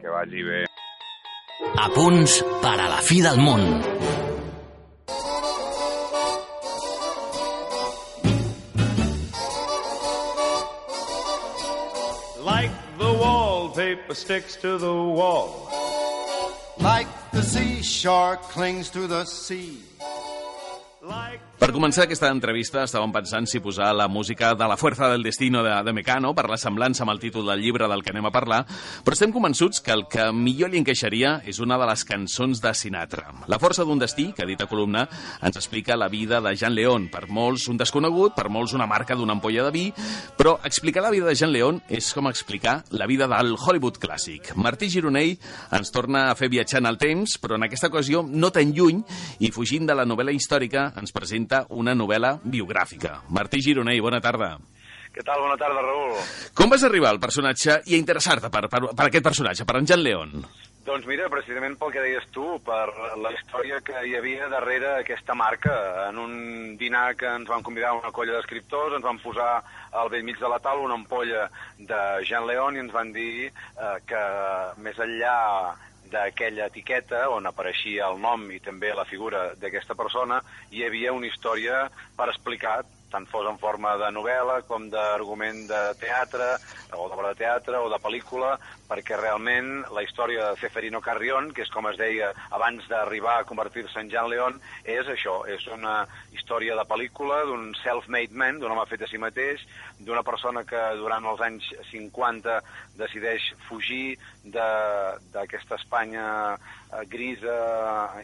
Que vagi bé. A punts per a la fi del món. Wallpaper sticks to the wall. Like the seashore clings to the sea. Like Per començar aquesta entrevista estàvem pensant si posar la música de La Fuerza del Destino de, de Mecano per la semblança amb el títol del llibre del que anem a parlar, però estem convençuts que el que millor li encaixaria és una de les cançons de Sinatra. La força d'un destí, que dit a columna, ens explica la vida de Jean León, per molts un desconegut, per molts una marca d'una ampolla de vi, però explicar la vida de Jean León és com explicar la vida del Hollywood clàssic. Martí Gironell ens torna a fer viatjar en el temps, però en aquesta ocasió no tan lluny, i fugint de la novel·la històrica ens presenta una novel·la biogràfica. Martí Gironell, bona tarda. Què tal? Bona tarda, Raül. Com vas arribar al personatge i a interessar-te per, per, per aquest personatge, per en Jean León? Doncs mira, precisament pel que deies tu, per la història que hi havia darrere aquesta marca. En un dinar que ens van convidar una colla d'escriptors, ens van posar al vell mig de la taula una ampolla de Jean León i ens van dir eh, que més enllà d'aquella etiqueta on apareixia el nom i també la figura d'aquesta persona, hi havia una història per explicar tant fos en forma de novel·la com d'argument de teatre, o d'obra de teatre o de pel·lícula, perquè realment la història de Ceferino Carrion, que és com es deia abans d'arribar a convertir-se en Jean León, és això, és una història de pel·lícula d'un self-made man, d'un home fet a si mateix, d'una persona que durant els anys 50 decideix fugir de- d'aquesta Espanya eh, grisa,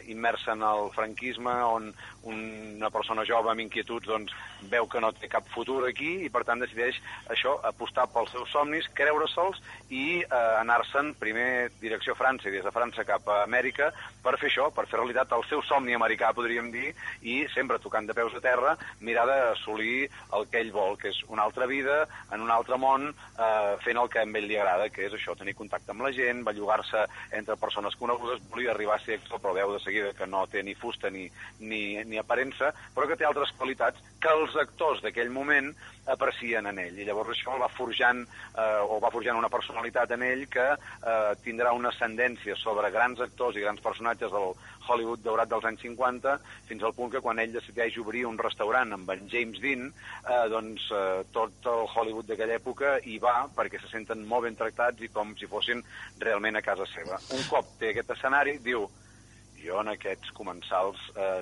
immersa en el franquisme, on una persona jove amb inquietuds doncs, veu que no té cap futur aquí i per tant decideix això, apostar pels seus somnis, creure-se'ls i eh, anar-se'n primer direcció França i des de França cap a Amèrica per fer això, per fer realitat el seu somni americà, podríem dir, i sempre tocant de peus a terra, mirar d'assolir el que ell vol, que és una altra vida, en un altre món, eh, fent el que a ell li agrada, que és això, tenir contacte amb la gent, bellugar-se entre persones conegudes, volia arribar a ser actor, però veu de seguida que no té ni fusta ni, ni, ni aparença, però que té altres qualitats que els actors d'aquell moment aprecien en ell. I llavors això va forjant, eh, o va forjant una personalitat en ell que eh, tindrà una ascendència sobre grans actors i grans personatges del Hollywood daurat dels anys 50, fins al punt que quan ell decideix obrir un restaurant amb en James Dean, eh, doncs eh, tot el Hollywood d'aquella època hi va perquè se senten molt ben tractats i com si fossin realment a casa seva. Un cop té aquest escenari, diu, jo en aquests comensals eh,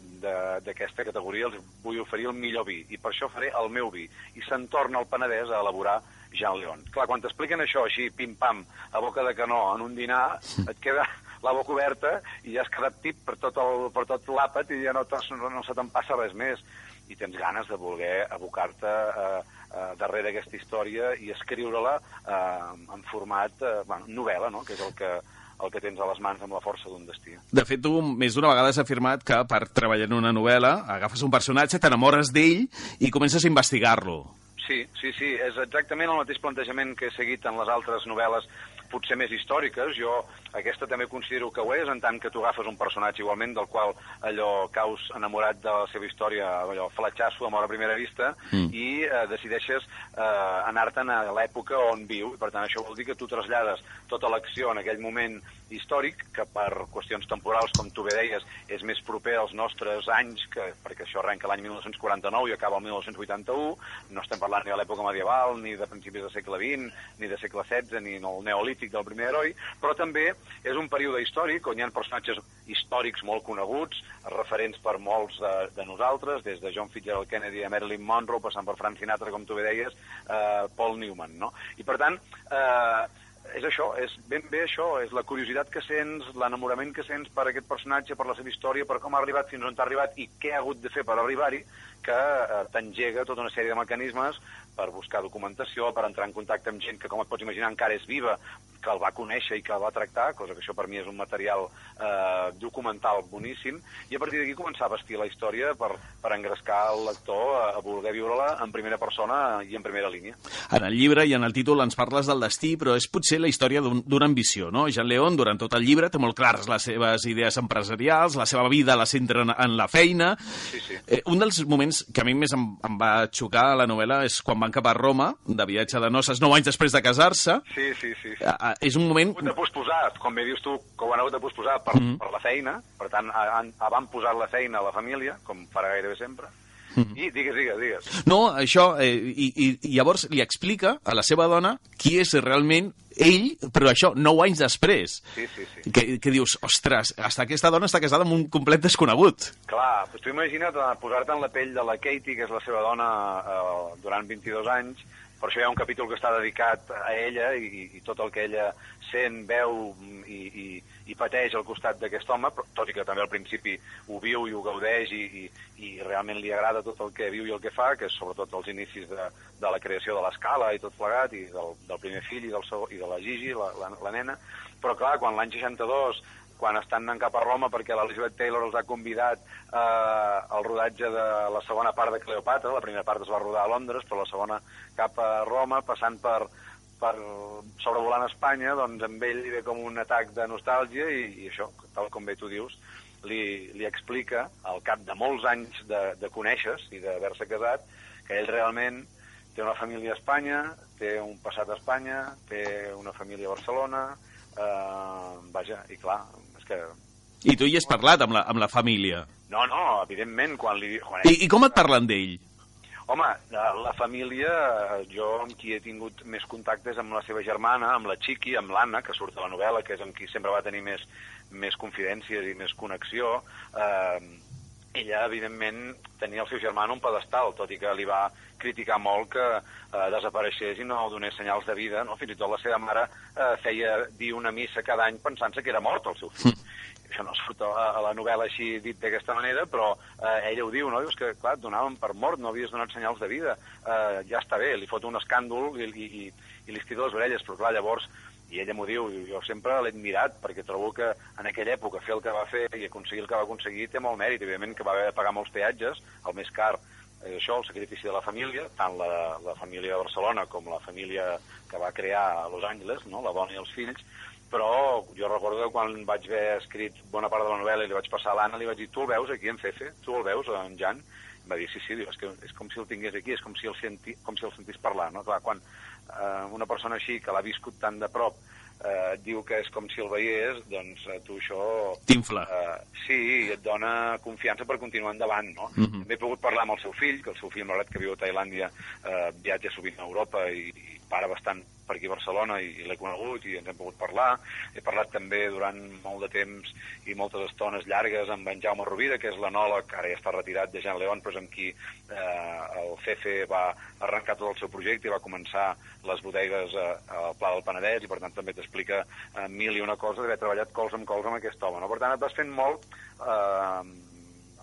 d'aquesta categoria els vull oferir el millor vi i per això faré el meu vi i se'n torna al Penedès a elaborar Jean León. Clar, quan t'expliquen això així, pim-pam, a boca de canó, en un dinar, et queda la boca oberta i ja has quedat tip per tot, el, per tot l'àpat i ja no, no, no se te'n passa res més. I tens ganes de voler abocar-te eh, eh, darrere aquesta història i escriure-la eh, en format eh, bueno, novel·la, no? que és el que, el que tens a les mans amb la força d'un destí. De fet, tu més d'una vegada has afirmat que per treballar en una novel·la agafes un personatge, t'enamores d'ell i comences a investigar-lo. Sí, sí, sí, és exactament el mateix plantejament que he seguit en les altres novel·les potser més històriques. Jo aquesta també considero que ho és, en tant que tu agafes un personatge igualment del qual allò caus enamorat de la seva història, allò fletxasso, amor a primera vista, Mm. i eh, decideixes eh, anar-te'n a l'època on viu, i per tant això vol dir que tu trasllades tota l'acció en aquell moment històric, que per qüestions temporals, com tu bé deies, és més proper als nostres anys, que, perquè això arrenca l'any 1949 i acaba el 1981, no estem parlant ni de l'època medieval, ni de principis del segle XX, ni de segle XVI, ni del neolític del primer heroi, però també és un període històric on hi ha personatges històrics molt coneguts, referents per molts de, de nosaltres, des de John Fitzgerald Kennedy a Marilyn Monroe, passant per Frank Sinatra, com tu bé deies, eh, Paul Newman, no? I per tant, eh, és això, és ben bé això, és la curiositat que sents, l'enamorament que sents per aquest personatge, per la seva història, per com ha arribat fins on ha arribat i què ha hagut de fer per arribar-hi, que eh, t'engega tota una sèrie de mecanismes per buscar documentació, per entrar en contacte amb gent que, com et pots imaginar, encara és viva, que el va conèixer i que el va tractar, cosa que això per mi és un material eh, documental boníssim, i a partir d'aquí començar a vestir la història per, per engrescar el lector a, a voler viure-la en primera persona i en primera línia. En el llibre i en el títol ens parles del destí, però és potser la història d'un- d'una ambició, no? Jean León, durant tot el llibre, té molt clares les seves idees empresarials, la seva vida la centra en, en la feina. Sí, sí. Eh, un dels moments que a mi més em, em va xocar a la novel·la és quan van cap a Roma, de viatge de noces, nou anys després de casar-se. Sí, sí, sí. sí. Ah, És un moment... hagut de posposar, com bé dius tu, que ho han hagut de posposar per, Mhm. per la feina, per tant, han, van posar la feina a la família, com farà gairebé sempre. I digues, digues, digues. No, això, eh, i, i, i llavors li explica a la seva dona qui és realment ell, però això, nou anys després. Sí, sí, sí. Que, que dius, ostres, hasta aquesta dona està casada amb un complet desconegut. Clar, doncs tu imagina't eh, posar-te en la pell de la Katie, que és la seva dona eh, durant 22 anys, per això hi ha un capítol que està dedicat a ella i, i tot el que ella sent, veu i, i, i pateix al costat d'aquest home, però, tot i que també al principi ho viu i ho gaudeix i, i, i realment li agrada tot el que viu i el que fa, que és sobretot els inicis de, de la creació de l'escala i tot plegat, i del, del primer fill i, del segon, i de la Gigi, la, la, la nena, però clar, quan l'any 62 quan estan anant cap a Roma perquè l'Elizabeth Taylor els ha convidat eh, al rodatge de la segona part de Cleopatra, la primera part es va rodar a Londres, però la segona cap a Roma, passant per, per sobrevolant Espanya, doncs amb ell li ve com un atac de nostàlgia i, i això, tal com bé tu dius, li, li explica, al cap de molts anys de, de conèixer i d'haver-se casat, que ell realment té una família a Espanya, té un passat a Espanya, té una família a Barcelona, eh, vaja, i clar, és que... I tu hi has parlat amb la, amb la família. No, no, evidentment, quan li... Quan I, I com et parlen d'ell? Home, la, la família, eh, jo amb qui he tingut més contactes amb la seva germana, amb la Chiqui, amb l'Anna, que surt a la novel·la, que és amb qui sempre va tenir més, més confidències i més connexió. Eh, ella, evidentment, tenia el seu germà en un pedestal, tot i que li va criticar molt que eh, desapareixés i no donés senyals de vida. No? Fins i tot la seva mare eh, feia dir una missa cada any pensant-se que era mort el seu fill. Això no surt a, a la novel·la així dit d'aquesta manera, però eh, ella ho diu, no? Dius que, clar, et donaven per mort, no havies donat senyals de vida. Eh, ja està bé, li fot un escàndol i, i, i, i li estira les orelles, però clar, llavors i ella m'ho diu, jo sempre l'he admirat perquè trobo que en aquella època fer el que va fer i aconseguir el que va aconseguir té molt mèrit, evidentment que va haver de pagar molts peatges, el més car és això, el sacrifici de la família, tant la, la família de Barcelona com la família que va crear a Los Angeles, no? la dona i els fills, però jo recordo que quan vaig haver escrit bona part de la novel·la i li vaig passar a l'Anna, li vaig dir, tu el veus aquí en Fefe? Tu el veus, en Jan? Em va dir, sí, sí, diu, és, que és com si el tingués aquí, és com si el, senti, com si el sentís parlar, no? Clar, quan eh, una persona així, que l'ha viscut tan de prop, eh, et diu que és com si el veiés, doncs eh, tu això... T'infla. Eh, sí, i et dona confiança per continuar endavant, no? Mhm. També he pogut parlar amb el seu fill, que el seu fill, malgrat que viu a Tailàndia, eh, viatja sovint a Europa i, i para bastant per aquí a Barcelona i, i l'he conegut i ens hem pogut parlar. He parlat també durant molt de temps i moltes estones llargues amb en Jaume Rovira, que és l'anòleg, ara ja està retirat de Jean León, però amb qui eh, el CEFE va arrencar tot el seu projecte i va començar les bodegues eh, al Pla del Penedès i per tant també t'explica eh, mil i una cosa d'haver treballat cols amb cols amb aquest home. No? Per tant et vas fent molt eh,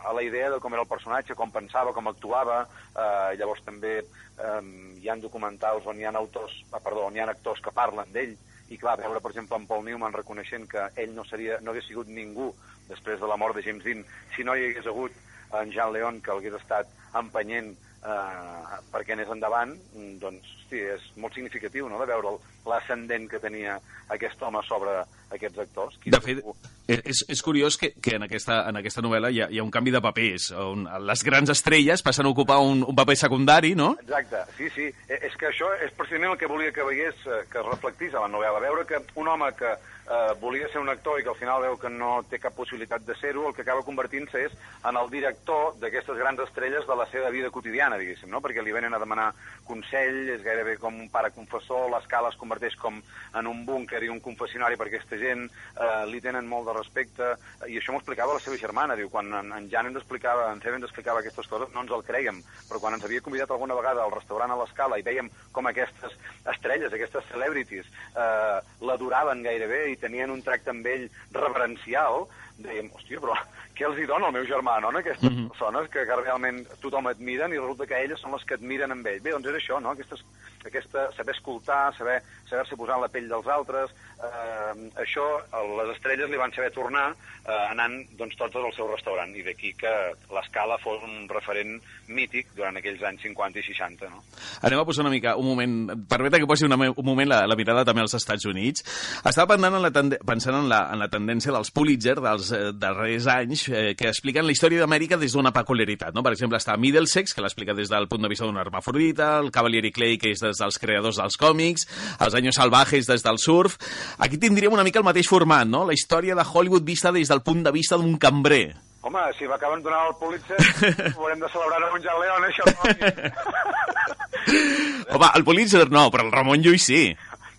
a la idea de com era el personatge, com pensava, com actuava, eh, llavors també eh, hi han documentals on hi ha autors, ah, perdó, on hi ha actors que parlen d'ell, i clar, veure, per exemple, en Paul Newman reconeixent que ell no, seria, no hagués sigut ningú després de la mort de James Dean si no hi hagués hagut en Jean Leon que l'hagués estat empenyent eh, perquè anés endavant, mm, doncs, hosti, és molt significatiu, no?, de veure l'ascendent que tenia aquest home sobre aquests actors. Qui De fet, és, és curiós que, que en, aquesta, en aquesta novel·la hi ha, hi ha un canvi de papers, on les grans estrelles passen a ocupar un, un paper secundari, no? Exacte, sí, sí. Eh, És que això és precisament el que volia que veiés, eh, que es reflectís a la novel·la. Veure que un home que eh, volia ser un actor i que al final veu que no té cap possibilitat de ser-ho, el que acaba convertint-se és en el director d'aquestes grans estrelles de la seva vida quotidiana, diguéssim, no? Perquè li venen a demanar consell, és gairebé com un pare confessor, l'escala es converteix com en un búnquer i un confessionari per aquesta gent, eh, li tenen molt de respecte, eh, i això m'ho explicava la seva germana, diu, quan en, en Jan ens explicava, en Febe ens explicava aquestes coses, no ens el creiem, però quan ens havia convidat alguna vegada al restaurant a l'escala i veiem com aquestes estrelles, aquestes celebrities, eh, l'adoraven gairebé i tenien un tracte amb ell reverencial, dèiem, hòstia, però què els hi dona el meu germà, no?, a aquestes Mhm. persones que, que realment tothom admiren i resulta que elles són les que admiren amb ell. Bé, doncs és això, no?, Aquestes, aquesta, saber escoltar, saber saber-se posar en la pell dels altres, eh, això, les estrelles li van saber tornar eh, anant doncs, totes al seu restaurant, i d'aquí que l'escala fos un referent mític durant aquells anys 50 i 60, no? Anem a posar una mica, un moment, permeta que posi una, un moment la, la mirada també als Estats Units. Estava pensant en la, tende- pensant en la, en la tendència dels Pulitzer dels eh, darrers anys eh, que expliquen la història d'Amèrica des d'una peculiaritat. No? Per exemple, està Middlesex, que l'explica des del punt de vista d'un hermafrodita, el Cavalieri Clay, que és des dels creadors dels còmics, els Años Salvajes des del surf... Aquí tindríem una mica el mateix format, no? La història de Hollywood vista des del punt de vista d'un cambrer. Home, si m'acaben donant el Pulitzer, ho <laughs> haurem de celebrar amb un León, això. Home, el Pulitzer no, però el Ramon Llull sí.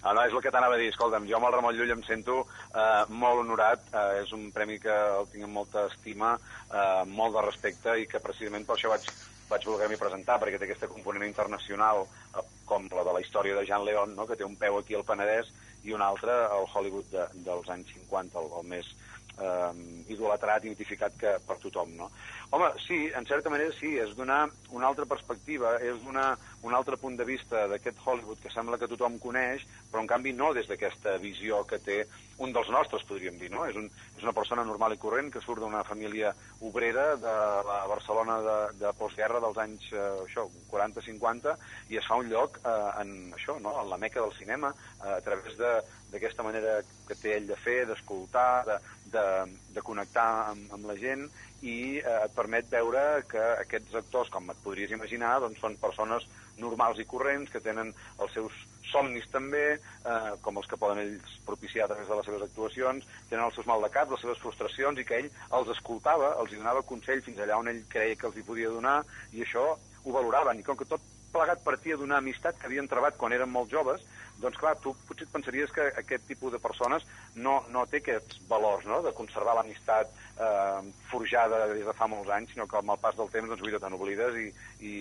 Ah, no, és el que t'anava a dir. Escolta'm, jo amb el Ramon Llull em sento eh, molt honorat. Eh, és un premi que el tinc amb molta estima, eh, molt de respecte i que precisament per això vaig, vaig voler-m'hi presentar, perquè té aquesta component internacional, eh, com la de la història de Jean León, no? que té un peu aquí al Penedès i un altre al Hollywood de, dels anys 50, el, el més eh, idolatrat i mitificat que per tothom, no? Home, sí, en certa manera sí, és donar una altra perspectiva, és donar un altre punt de vista d'aquest Hollywood que sembla que tothom coneix, però en canvi no des d'aquesta visió que té un dels nostres, podríem dir, no? És, un, és una persona normal i corrent que surt d'una família obrera de la Barcelona de, de postguerra dels anys eh, això, 40-50 i es fa un lloc eh, en això, no? en la meca del cinema, eh, a través d'aquesta manera que té ell de fer, d'escoltar, de, de, de connectar amb, amb la gent i eh, et permet veure que aquests actors, com et podries imaginar, doncs són persones normals i corrents que tenen els seus somnis també, eh, com els que poden ells propiciar a través de les seves actuacions, tenen els seus mal de cap, les seves frustracions, i que ell els escoltava, els donava consell fins allà on ell creia que els hi podia donar, i això ho valoraven. I com que tot plegat partia d'una amistat que havien trebat quan eren molt joves, doncs clar, tu potser et pensaries que aquest tipus de persones no, no té aquests valors, no?, de conservar l'amistat eh, forjada des de fa molts anys, sinó que amb el pas del temps, doncs, vida, te n'oblides i, i,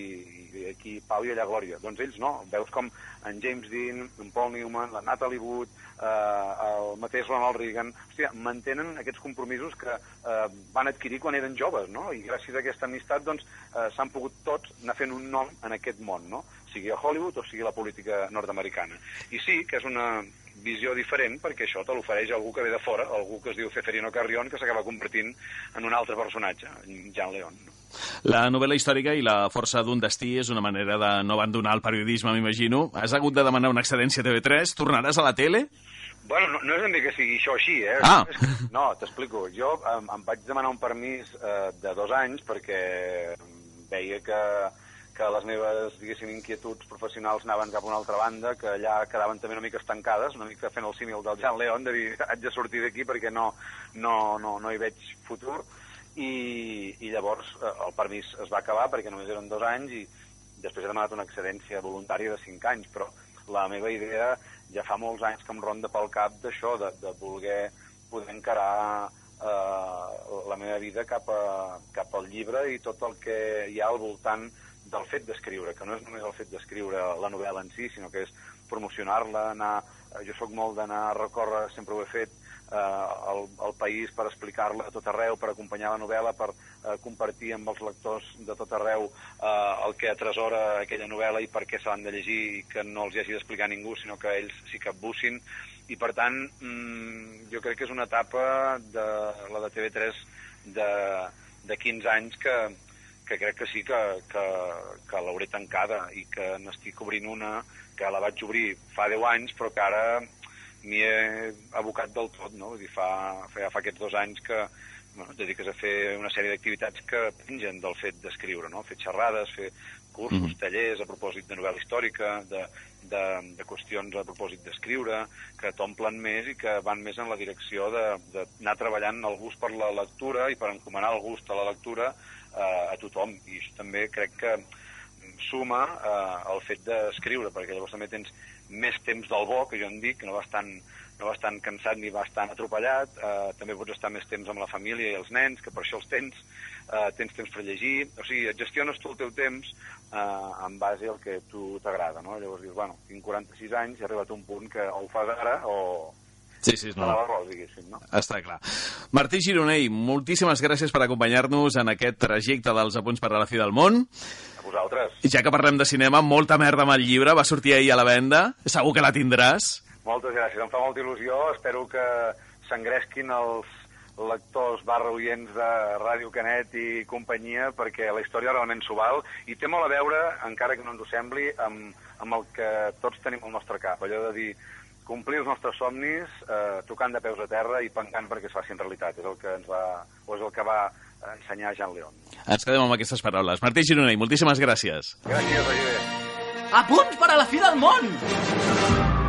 i aquí pau i allà glòria. Doncs ells no, veus com en James Dean, en Paul Newman, la Natalie Wood, eh, el mateix Ronald Reagan, hòstia, mantenen aquests compromisos que eh, van adquirir quan eren joves, no?, i gràcies a aquesta amistat, doncs, eh, s'han pogut tots anar fent un nom en aquest món, no?, sigui a Hollywood o sigui la política nord-americana. I sí, que és una visió diferent, perquè això te l'ofereix algú que ve de fora, algú que es diu Ceferino Carrión, que s'acaba convertint en un altre personatge, Jean León. No? La novel·la històrica i la força d'un destí és una manera de no abandonar el periodisme, m'imagino. Has hagut de demanar una excedència a TV3? Tornaràs a la tele? Bueno, no, no és ben bé que sigui això així, eh? Ah. <laughs> No, t'explico. Jo em, em vaig demanar un permís eh, de dos anys perquè veia que, que les meves, diguéssim, inquietuds professionals anaven cap a una altra banda, que allà quedaven també una mica estancades, una mica fent el símil del Jean León, de dir, haig de sortir d'aquí perquè no, no, no, no hi veig futur. I, i llavors eh, el permís es va acabar perquè només eren dos anys i després he demanat una excedència voluntària de cinc anys, però la meva idea ja fa molts anys que em ronda pel cap d'això, de, de voler poder encarar eh, la meva vida cap, a, cap al llibre i tot el que hi ha al voltant del fet d'escriure, que no és només el fet d'escriure la novel·la en si, sinó que és promocionar-la, anar... Jo sóc molt d'anar a recórrer, sempre ho he fet, eh, al, al país per explicar-la a tot arreu, per acompanyar la novel·la, per eh, compartir amb els lectors de tot arreu eh, el que atresora aquella novel·la i per què se l'han de llegir i que no els hi hagi d'explicar ningú, sinó que ells s'hi capbussin. I, per tant, mm, jo crec que és una etapa de la de TV3 de, de 15 anys que, que crec que sí que, que, que l'hauré tancada i que n'estic obrint una que la vaig obrir fa 10 anys però que ara m'hi he abocat del tot, no? Vull dir, fa, fa, fa aquests dos anys que bueno, et dediques a fer una sèrie d'activitats que pengen del fet d'escriure, no? Fer xerrades, fer cursos, mm. tallers a propòsit de novel·la històrica, de, de, de qüestions a propòsit d'escriure, que t'omplen més i que van més en la direcció d'anar treballant el gust per la lectura i per encomanar el gust a la lectura eh, a tothom. I això també crec que suma eh, el fet d'escriure, perquè llavors també tens més temps del bo, que jo en dic, que no vas tan, no vas tan cansat ni vas tan atropellat, eh, també pots estar més temps amb la família i els nens, que per això els tens, eh, tens temps per llegir, o sigui, gestiones tu el teu temps eh, en base al que tu t'agrada, no? Llavors dius, bueno, tinc 46 anys, he arribat a un punt que o ho fas ara o, Sí, sí, no. diguéssim, no? Està clar. Martí Gironell, moltíssimes gràcies per acompanyar-nos en aquest trajecte dels apunts per a la fi del món. A vosaltres. I ja que parlem de cinema, molta merda amb el llibre, va sortir ahir a la venda, segur que la tindràs. Moltes gràcies, em fa molta il·lusió, espero que s'engresquin els lectors barra oients de Ràdio Canet i companyia, perquè la història realment s'ho val, i té molt a veure, encara que no ens ho sembli, amb, amb el que tots tenim al nostre cap, allò de dir, complir els nostres somnis eh, tocant de peus a terra i pencant perquè es facin realitat. És el que ens va, o és el que va ensenyar Jean León. Ens quedem amb aquestes paraules. Martí Gironell, moltíssimes gràcies. Gràcies, Roger. A punts per a la fi del món!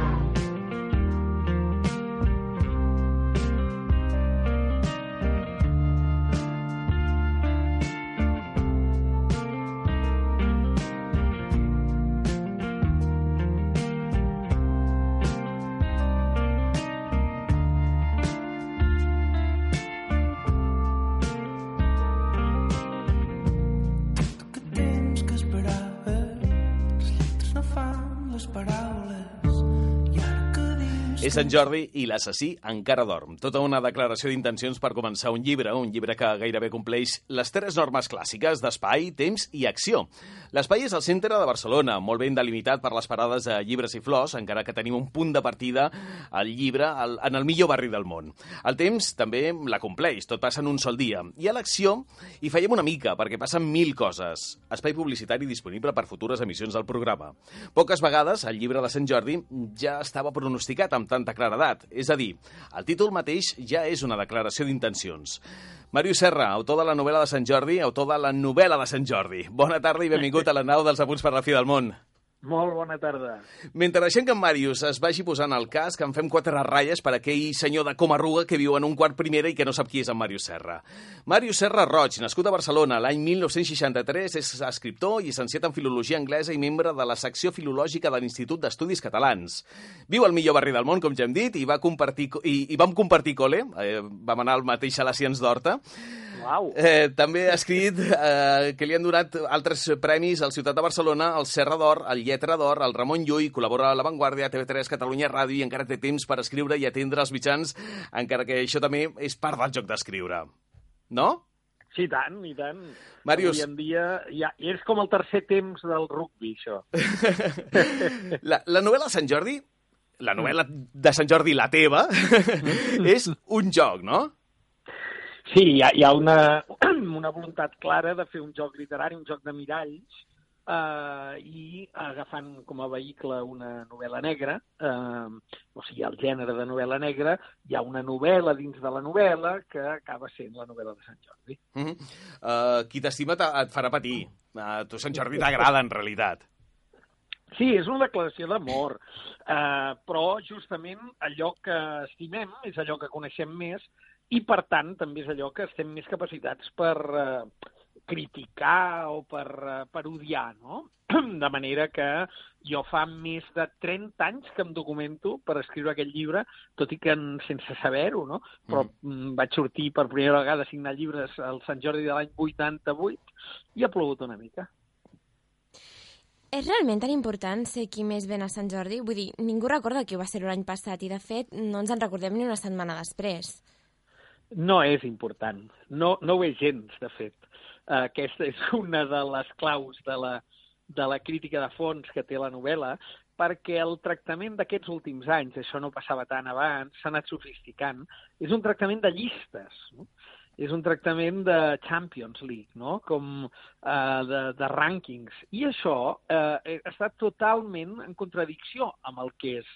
És Sant Jordi i l'assassí encara dorm. Tota una declaració d'intencions per començar un llibre, un llibre que gairebé compleix les tres normes clàssiques d'espai, temps i acció. L'espai és el centre de Barcelona, molt ben delimitat per les parades de llibres i flors, encara que tenim un punt de partida al llibre al, en el millor barri del món. El temps també la compleix, tot passa en un sol dia. I a l'acció hi fallem una mica, perquè passen mil coses. Espai publicitari disponible per futures emissions del programa. Poques vegades el llibre de Sant Jordi ja estava pronosticat amb tanta claredat. És a dir, el títol mateix ja és una declaració d'intencions. Màrius Serra, autor de la novel·la de Sant Jordi, autor de la novel·la de Sant Jordi. Bona tarda i benvingut a la nau dels apunts per la fi del món. Molt bona tarda. Mentre deixem que en Màrius es vagi posant el cas, que en fem quatre ratlles per aquell senyor de Comarruga que viu en un quart primera i que no sap qui és en Màrius Serra. Màrius Serra Roig, nascut a Barcelona l'any 1963, és escriptor llicenciat en Filologia Anglesa i membre de la secció filològica de l'Institut d'Estudis Catalans. Viu al millor barri del món, com ja hem dit, i, va compartir, i, i vam compartir col·le, eh, vam anar al mateix a la Cients d'Horta, Uau. Eh, també ha escrit eh, que li han donat altres premis al Ciutat de Barcelona, el Serra d'Or, el Lletra d'Or, el Ramon Llull, col·labora a La Vanguardia, TV3, Catalunya Ràdio i encara té temps per escriure i atendre els mitjans, encara que això també és part del joc d'escriure. No? Sí, i tant, i tant. Màrius. Avui en dia ja, és com el tercer temps del rugby, això. <laughs> La, la novel·la de Sant Jordi la novel·la de Sant Jordi, la teva, <laughs> és un joc, no? Sí, hi ha, hi ha una, <clears throat> una voluntat clara de fer un joc literari, un joc de miralls, eh, i agafant com a vehicle una novel·la negra, eh, o sigui, el gènere de novel·la negra, hi ha una novel·la dins de la novel·la que acaba sent la novel·la de Sant Jordi. Uh -huh. uh, qui t'estima te- et farà patir. Uh, tu, Sant Jordi, t'agrada, en realitat. Sí, és una declaració d'amor, eh, però justament allò que estimem és allò que coneixem més i, per tant, també és allò que estem més capacitats per eh, criticar o per eh, parodiar, no? <clears throat> De manera que jo fa més de 30 anys que em documento per escriure aquest llibre, tot i que en, sense saber-ho, no? Però mm. vaig sortir per primera vegada a signar llibres al Sant Jordi de l'any 88 i ha plogut una mica. És realment tan important ser qui més ven a Sant Jordi? Vull dir, ningú recorda qui ho va ser l'any passat i, de fet, no ens en recordem ni una setmana després. No és important. No, no ho és gens, de fet. Aquesta és una de les claus de la, de la crítica de fons que té la novel·la, perquè el tractament d'aquests últims anys, això no passava tant abans, s'ha anat sofisticant, és un tractament de llistes, no? és un tractament de Champions League, no? com uh, de, de rànquings. I això uh, està totalment en contradicció amb el que és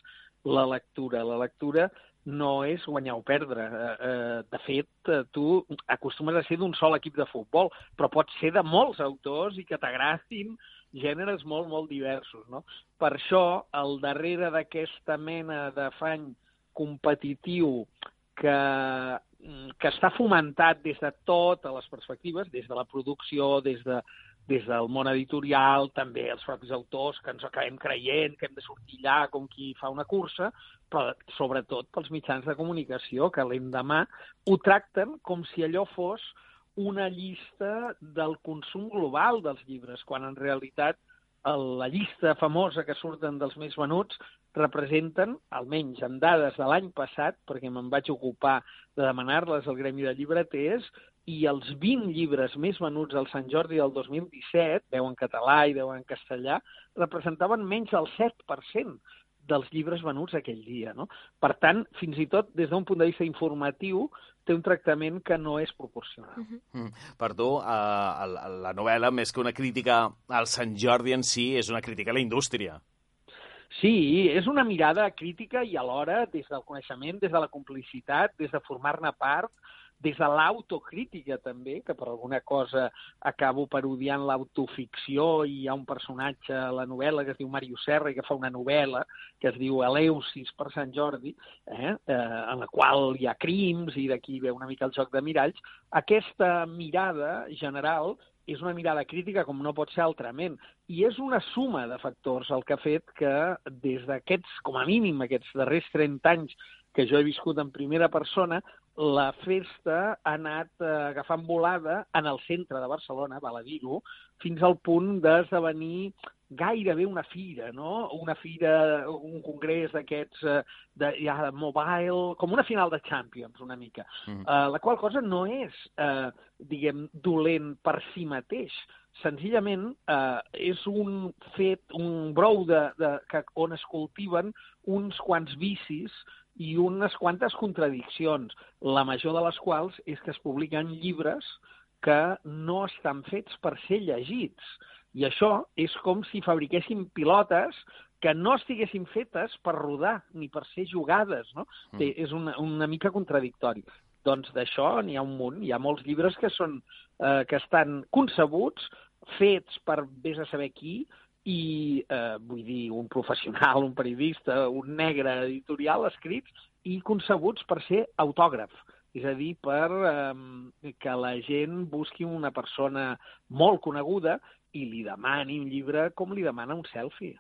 la lectura. La lectura no és guanyar o perdre. Eh, eh, de fet, eh, tu acostumes a ser d'un sol equip de futbol, però pots ser de molts autors i que t'agradin gèneres molt, molt diversos. No? Per això, al darrere d'aquesta mena d'afany competitiu que, que està fomentat des de totes les perspectives, des de la producció, des de, des del món editorial, també els propis autors que ens acabem creient que hem de sortir allà com qui fa una cursa, però sobretot pels mitjans de comunicació que l'endemà ho tracten com si allò fos una llista del consum global dels llibres, quan en realitat la llista famosa que surten dels més venuts representen, almenys en dades de l'any passat, perquè me'n vaig ocupar de demanar-les al Gremi de Llibreters, i els 20 llibres més venuts al Sant Jordi del 2017, 10 en català i 10 en castellà, representaven menys del 7% dels llibres venuts aquell dia. No? Per tant, fins i tot des d'un punt de vista informatiu, té un tractament que no és proporcional. Uh -huh. Mm. Per tu, uh, la, la novel·la, més que una crítica al Sant Jordi en si, és una crítica a la indústria. Sí, és una mirada crítica i alhora des del coneixement, des de la complicitat, des de formar-ne part, des de l'autocrítica també, que per alguna cosa acabo parodiant l'autoficció i hi ha un personatge a la novel·la que es diu Mario Serra i que fa una novel·la que es diu Eleusis per Sant Jordi, eh, eh, en la qual hi ha crims i d'aquí ve una mica el joc de miralls. Aquesta mirada general és una mirada crítica com no pot ser altrament. I és una suma de factors el que ha fet que des d'aquests, com a mínim, aquests darrers 30 anys que jo he viscut en primera persona, la festa ha anat eh, agafant volada en el centre de Barcelona, val a dir-ho, fins al punt d'esdevenir gairebé una fira, no? Una fira, un congrés d'aquests eh, de, ja, de mobile, com una final de Champions, una mica. Mm. Uh, la qual cosa no és, uh, diguem, dolent per si mateix. Senzillament uh, és un fet, un brou de, de, que, on es cultiven uns quants vicis i unes quantes contradiccions, la major de les quals és que es publiquen llibres que no estan fets per ser llegits. I això és com si fabriquéssim pilotes que no estiguessin fetes per rodar ni per ser jugades, no? Mm. És una, una mica contradictori. Doncs d'això n'hi ha un munt. Hi ha molts llibres que, són, eh, que estan concebuts, fets per vés a saber qui, i eh, vull dir, un professional, un periodista, un negre editorial escrits i concebuts per ser autògraf. És a dir, per eh, que la gent busqui una persona molt coneguda i li demani un llibre com li demana un selfie.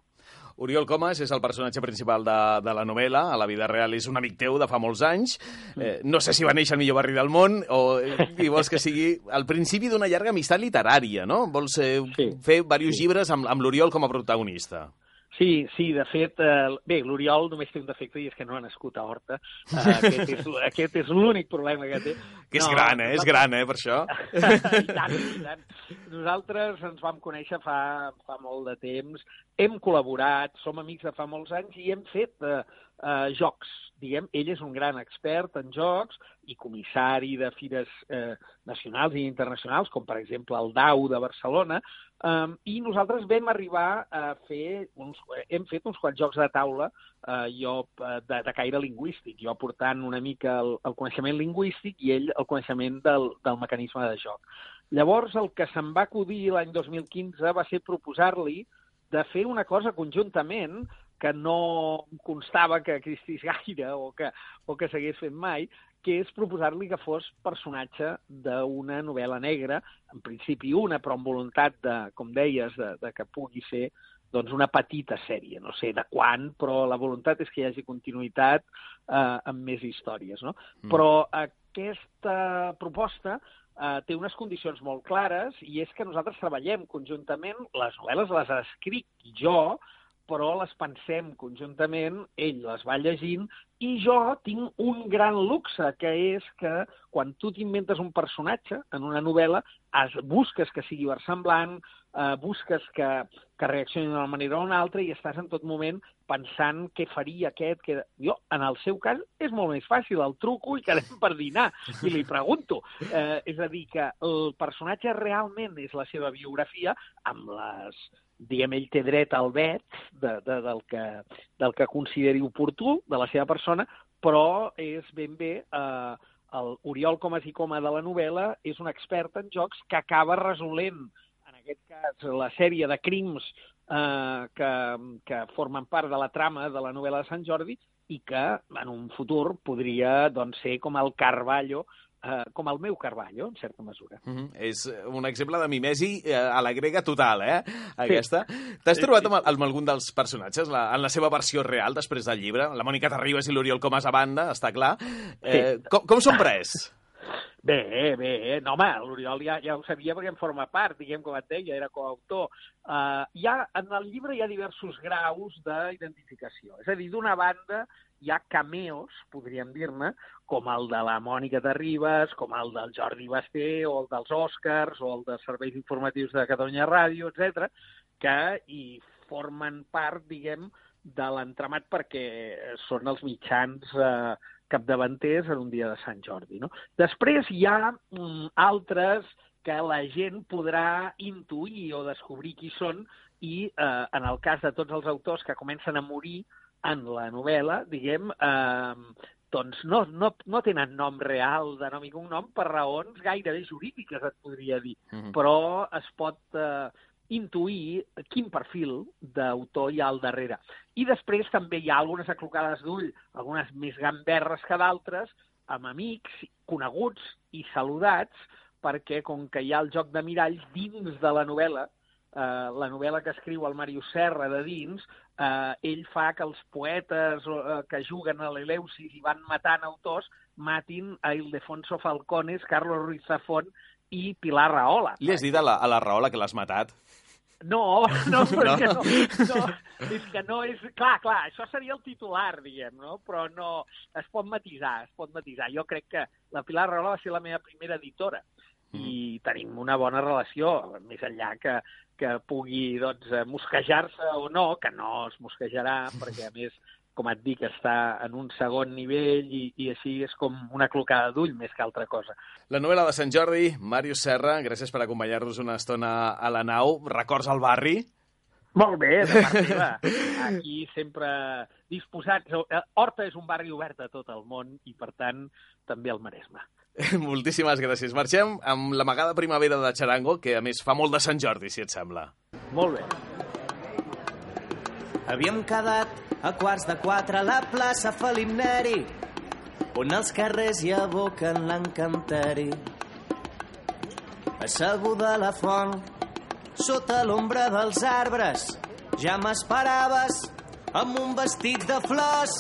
Oriol Comas és el personatge principal de, de la novel·la. A la vida real és un amic teu de fa molts anys. Eh, no sé si va néixer al millor barri del món o i vols que sigui al principi d'una llarga amistat literària, no? Vols eh, sí. fer diversos sí. llibres amb, amb l'Oriol com a protagonista. Sí, sí, de fet, eh, bé, l'Oriol només té un defecte i és que no ha nascut a Horta. Uh, <laughs> aquest és, aquest és l'únic problema que té. Que és gran, eh? És gran, eh, per això. <laughs> I tant, i tant. Nosaltres ens vam conèixer fa, fa molt de temps, hem col·laborat, som amics de fa molts anys i hem fet eh, eh, jocs. Diguem, ell és un gran expert en jocs i comissari de fires eh, nacionals i internacionals, com per exemple el DAU de Barcelona, Um, I nosaltres vam arribar a fer, uns, hem fet uns quants jocs de taula, uh, jo uh, de, de caire lingüístic, jo portant una mica el, el coneixement lingüístic i ell el coneixement del, del mecanisme de joc. Llavors, el que se'm va acudir l'any 2015 va ser proposar-li de fer una cosa conjuntament que no constava que existís <laughs> gaire o que, o que s'hagués fet mai, que és proposar-li que fos personatge d'una novel·la negra, en principi una, però amb voluntat de, com deies, de, de que pugui ser doncs una petita sèrie, no sé de quan, però la voluntat és que hi hagi continuïtat eh, amb més històries. No? Mm. Però aquesta proposta eh, té unes condicions molt clares i és que nosaltres treballem conjuntament, les novel·les les escric jo, però les pensem conjuntament, ell les va llegint, i jo tinc un gran luxe, que és que quan tu t'inventes un personatge en una novel·la, es, busques que sigui versemblant, eh, busques que, que reaccioni d'una manera o una altra i estàs en tot moment pensant què faria aquest. Que... Jo, en el seu cas, és molt més fàcil, el truco i quedem per dinar i li pregunto. Eh, és a dir, que el personatge realment és la seva biografia amb les diguem, ell té dret al vet de, de, del, que, del que consideri oportú de la seva persona, però és ben bé eh, el Oriol Comas i Coma de la novel·la és un expert en jocs que acaba resolent, en aquest cas, la sèrie de crims eh, que, que formen part de la trama de la novel·la de Sant Jordi i que en un futur podria doncs, ser com el Carballo eh, com el meu Carballo, en certa mesura. Mm -hmm. És un exemple de mimesi eh, a la grega total, eh? Aquesta. Sí. T'has trobat amb, amb algun dels personatges la, en la seva versió real després del llibre? La Mònica Terribas i l'Oriol Comas a banda, està clar. Eh, sí. com, com són pres? Bé, bé, no, home, l'Oriol ja, ja ho sabia perquè en forma part, diguem, com et deia, era coautor. Uh, hi ha, en el llibre hi ha diversos graus d'identificació. És a dir, d'una banda hi ha cameos, podríem dir-ne, com el de la Mònica de Ribes, com el del Jordi Basté, o el dels Oscars, o el dels serveis informatius de Catalunya Ràdio, etc, que hi formen part, diguem, de l'entramat perquè són els mitjans eh, capdavanters en un dia de Sant Jordi. No? Després hi ha mm, altres que la gent podrà intuir o descobrir qui són i eh, en el cas de tots els autors que comencen a morir en la novel·la, diguem, eh, doncs no, no, no tenen nom real de nom i cognom per raons gairebé jurídiques, et podria dir. Mm -hmm. Però es pot eh, intuir quin perfil d'autor hi ha al darrere. I després també hi ha algunes aclocades d'ull, algunes més gamberres que d'altres, amb amics, coneguts i saludats, perquè com que hi ha el joc de miralls dins de la novel·la, eh, la novel·la que escriu el Màrius Serra de dins, eh, ell fa que els poetes eh, que juguen a l'Eleusis i van matant autors matin a Ildefonso Falcones, Carlos Ruiz Zafón i Pilar Rahola. Li has dit a la, a la Rahola que l'has matat? <laughs> No, no, perquè no. no. És que no és... Clar, clar, això seria el titular, diguem, no? Però no... Es pot matisar, es pot matisar. Jo crec que la Pilar Rahola va ser la meva primera editora mm. i tenim una bona relació, més enllà que, que pugui doncs, mosquejar-se o no, que no es mosquejarà, perquè a més com et dic, està en un segon nivell i, i així és com una clocada d'ull més que altra cosa. La novel·la de Sant Jordi, Màrius Serra, gràcies per acompanyar-nos una estona a la nau. Records al barri? Molt bé, de part <laughs> meva. Aquí sempre disposats. Horta és un barri obert a tot el món i, per tant, també al Maresme. <laughs> Moltíssimes gràcies. Marxem amb l'amagada primavera de Charango, que a més fa molt de Sant Jordi, si et sembla. Molt bé. Havíem quedat a quarts de quatre a la plaça Felip Neri, on els carrers hi aboquen l'encanteri. Asseguda a la font, sota l'ombra dels arbres, ja m'esperaves amb un vestit de flors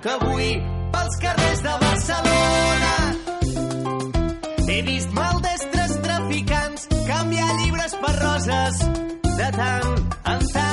que avui pels carrers de Barcelona he vist maldestres traficants canviar llibres per roses de tant en tant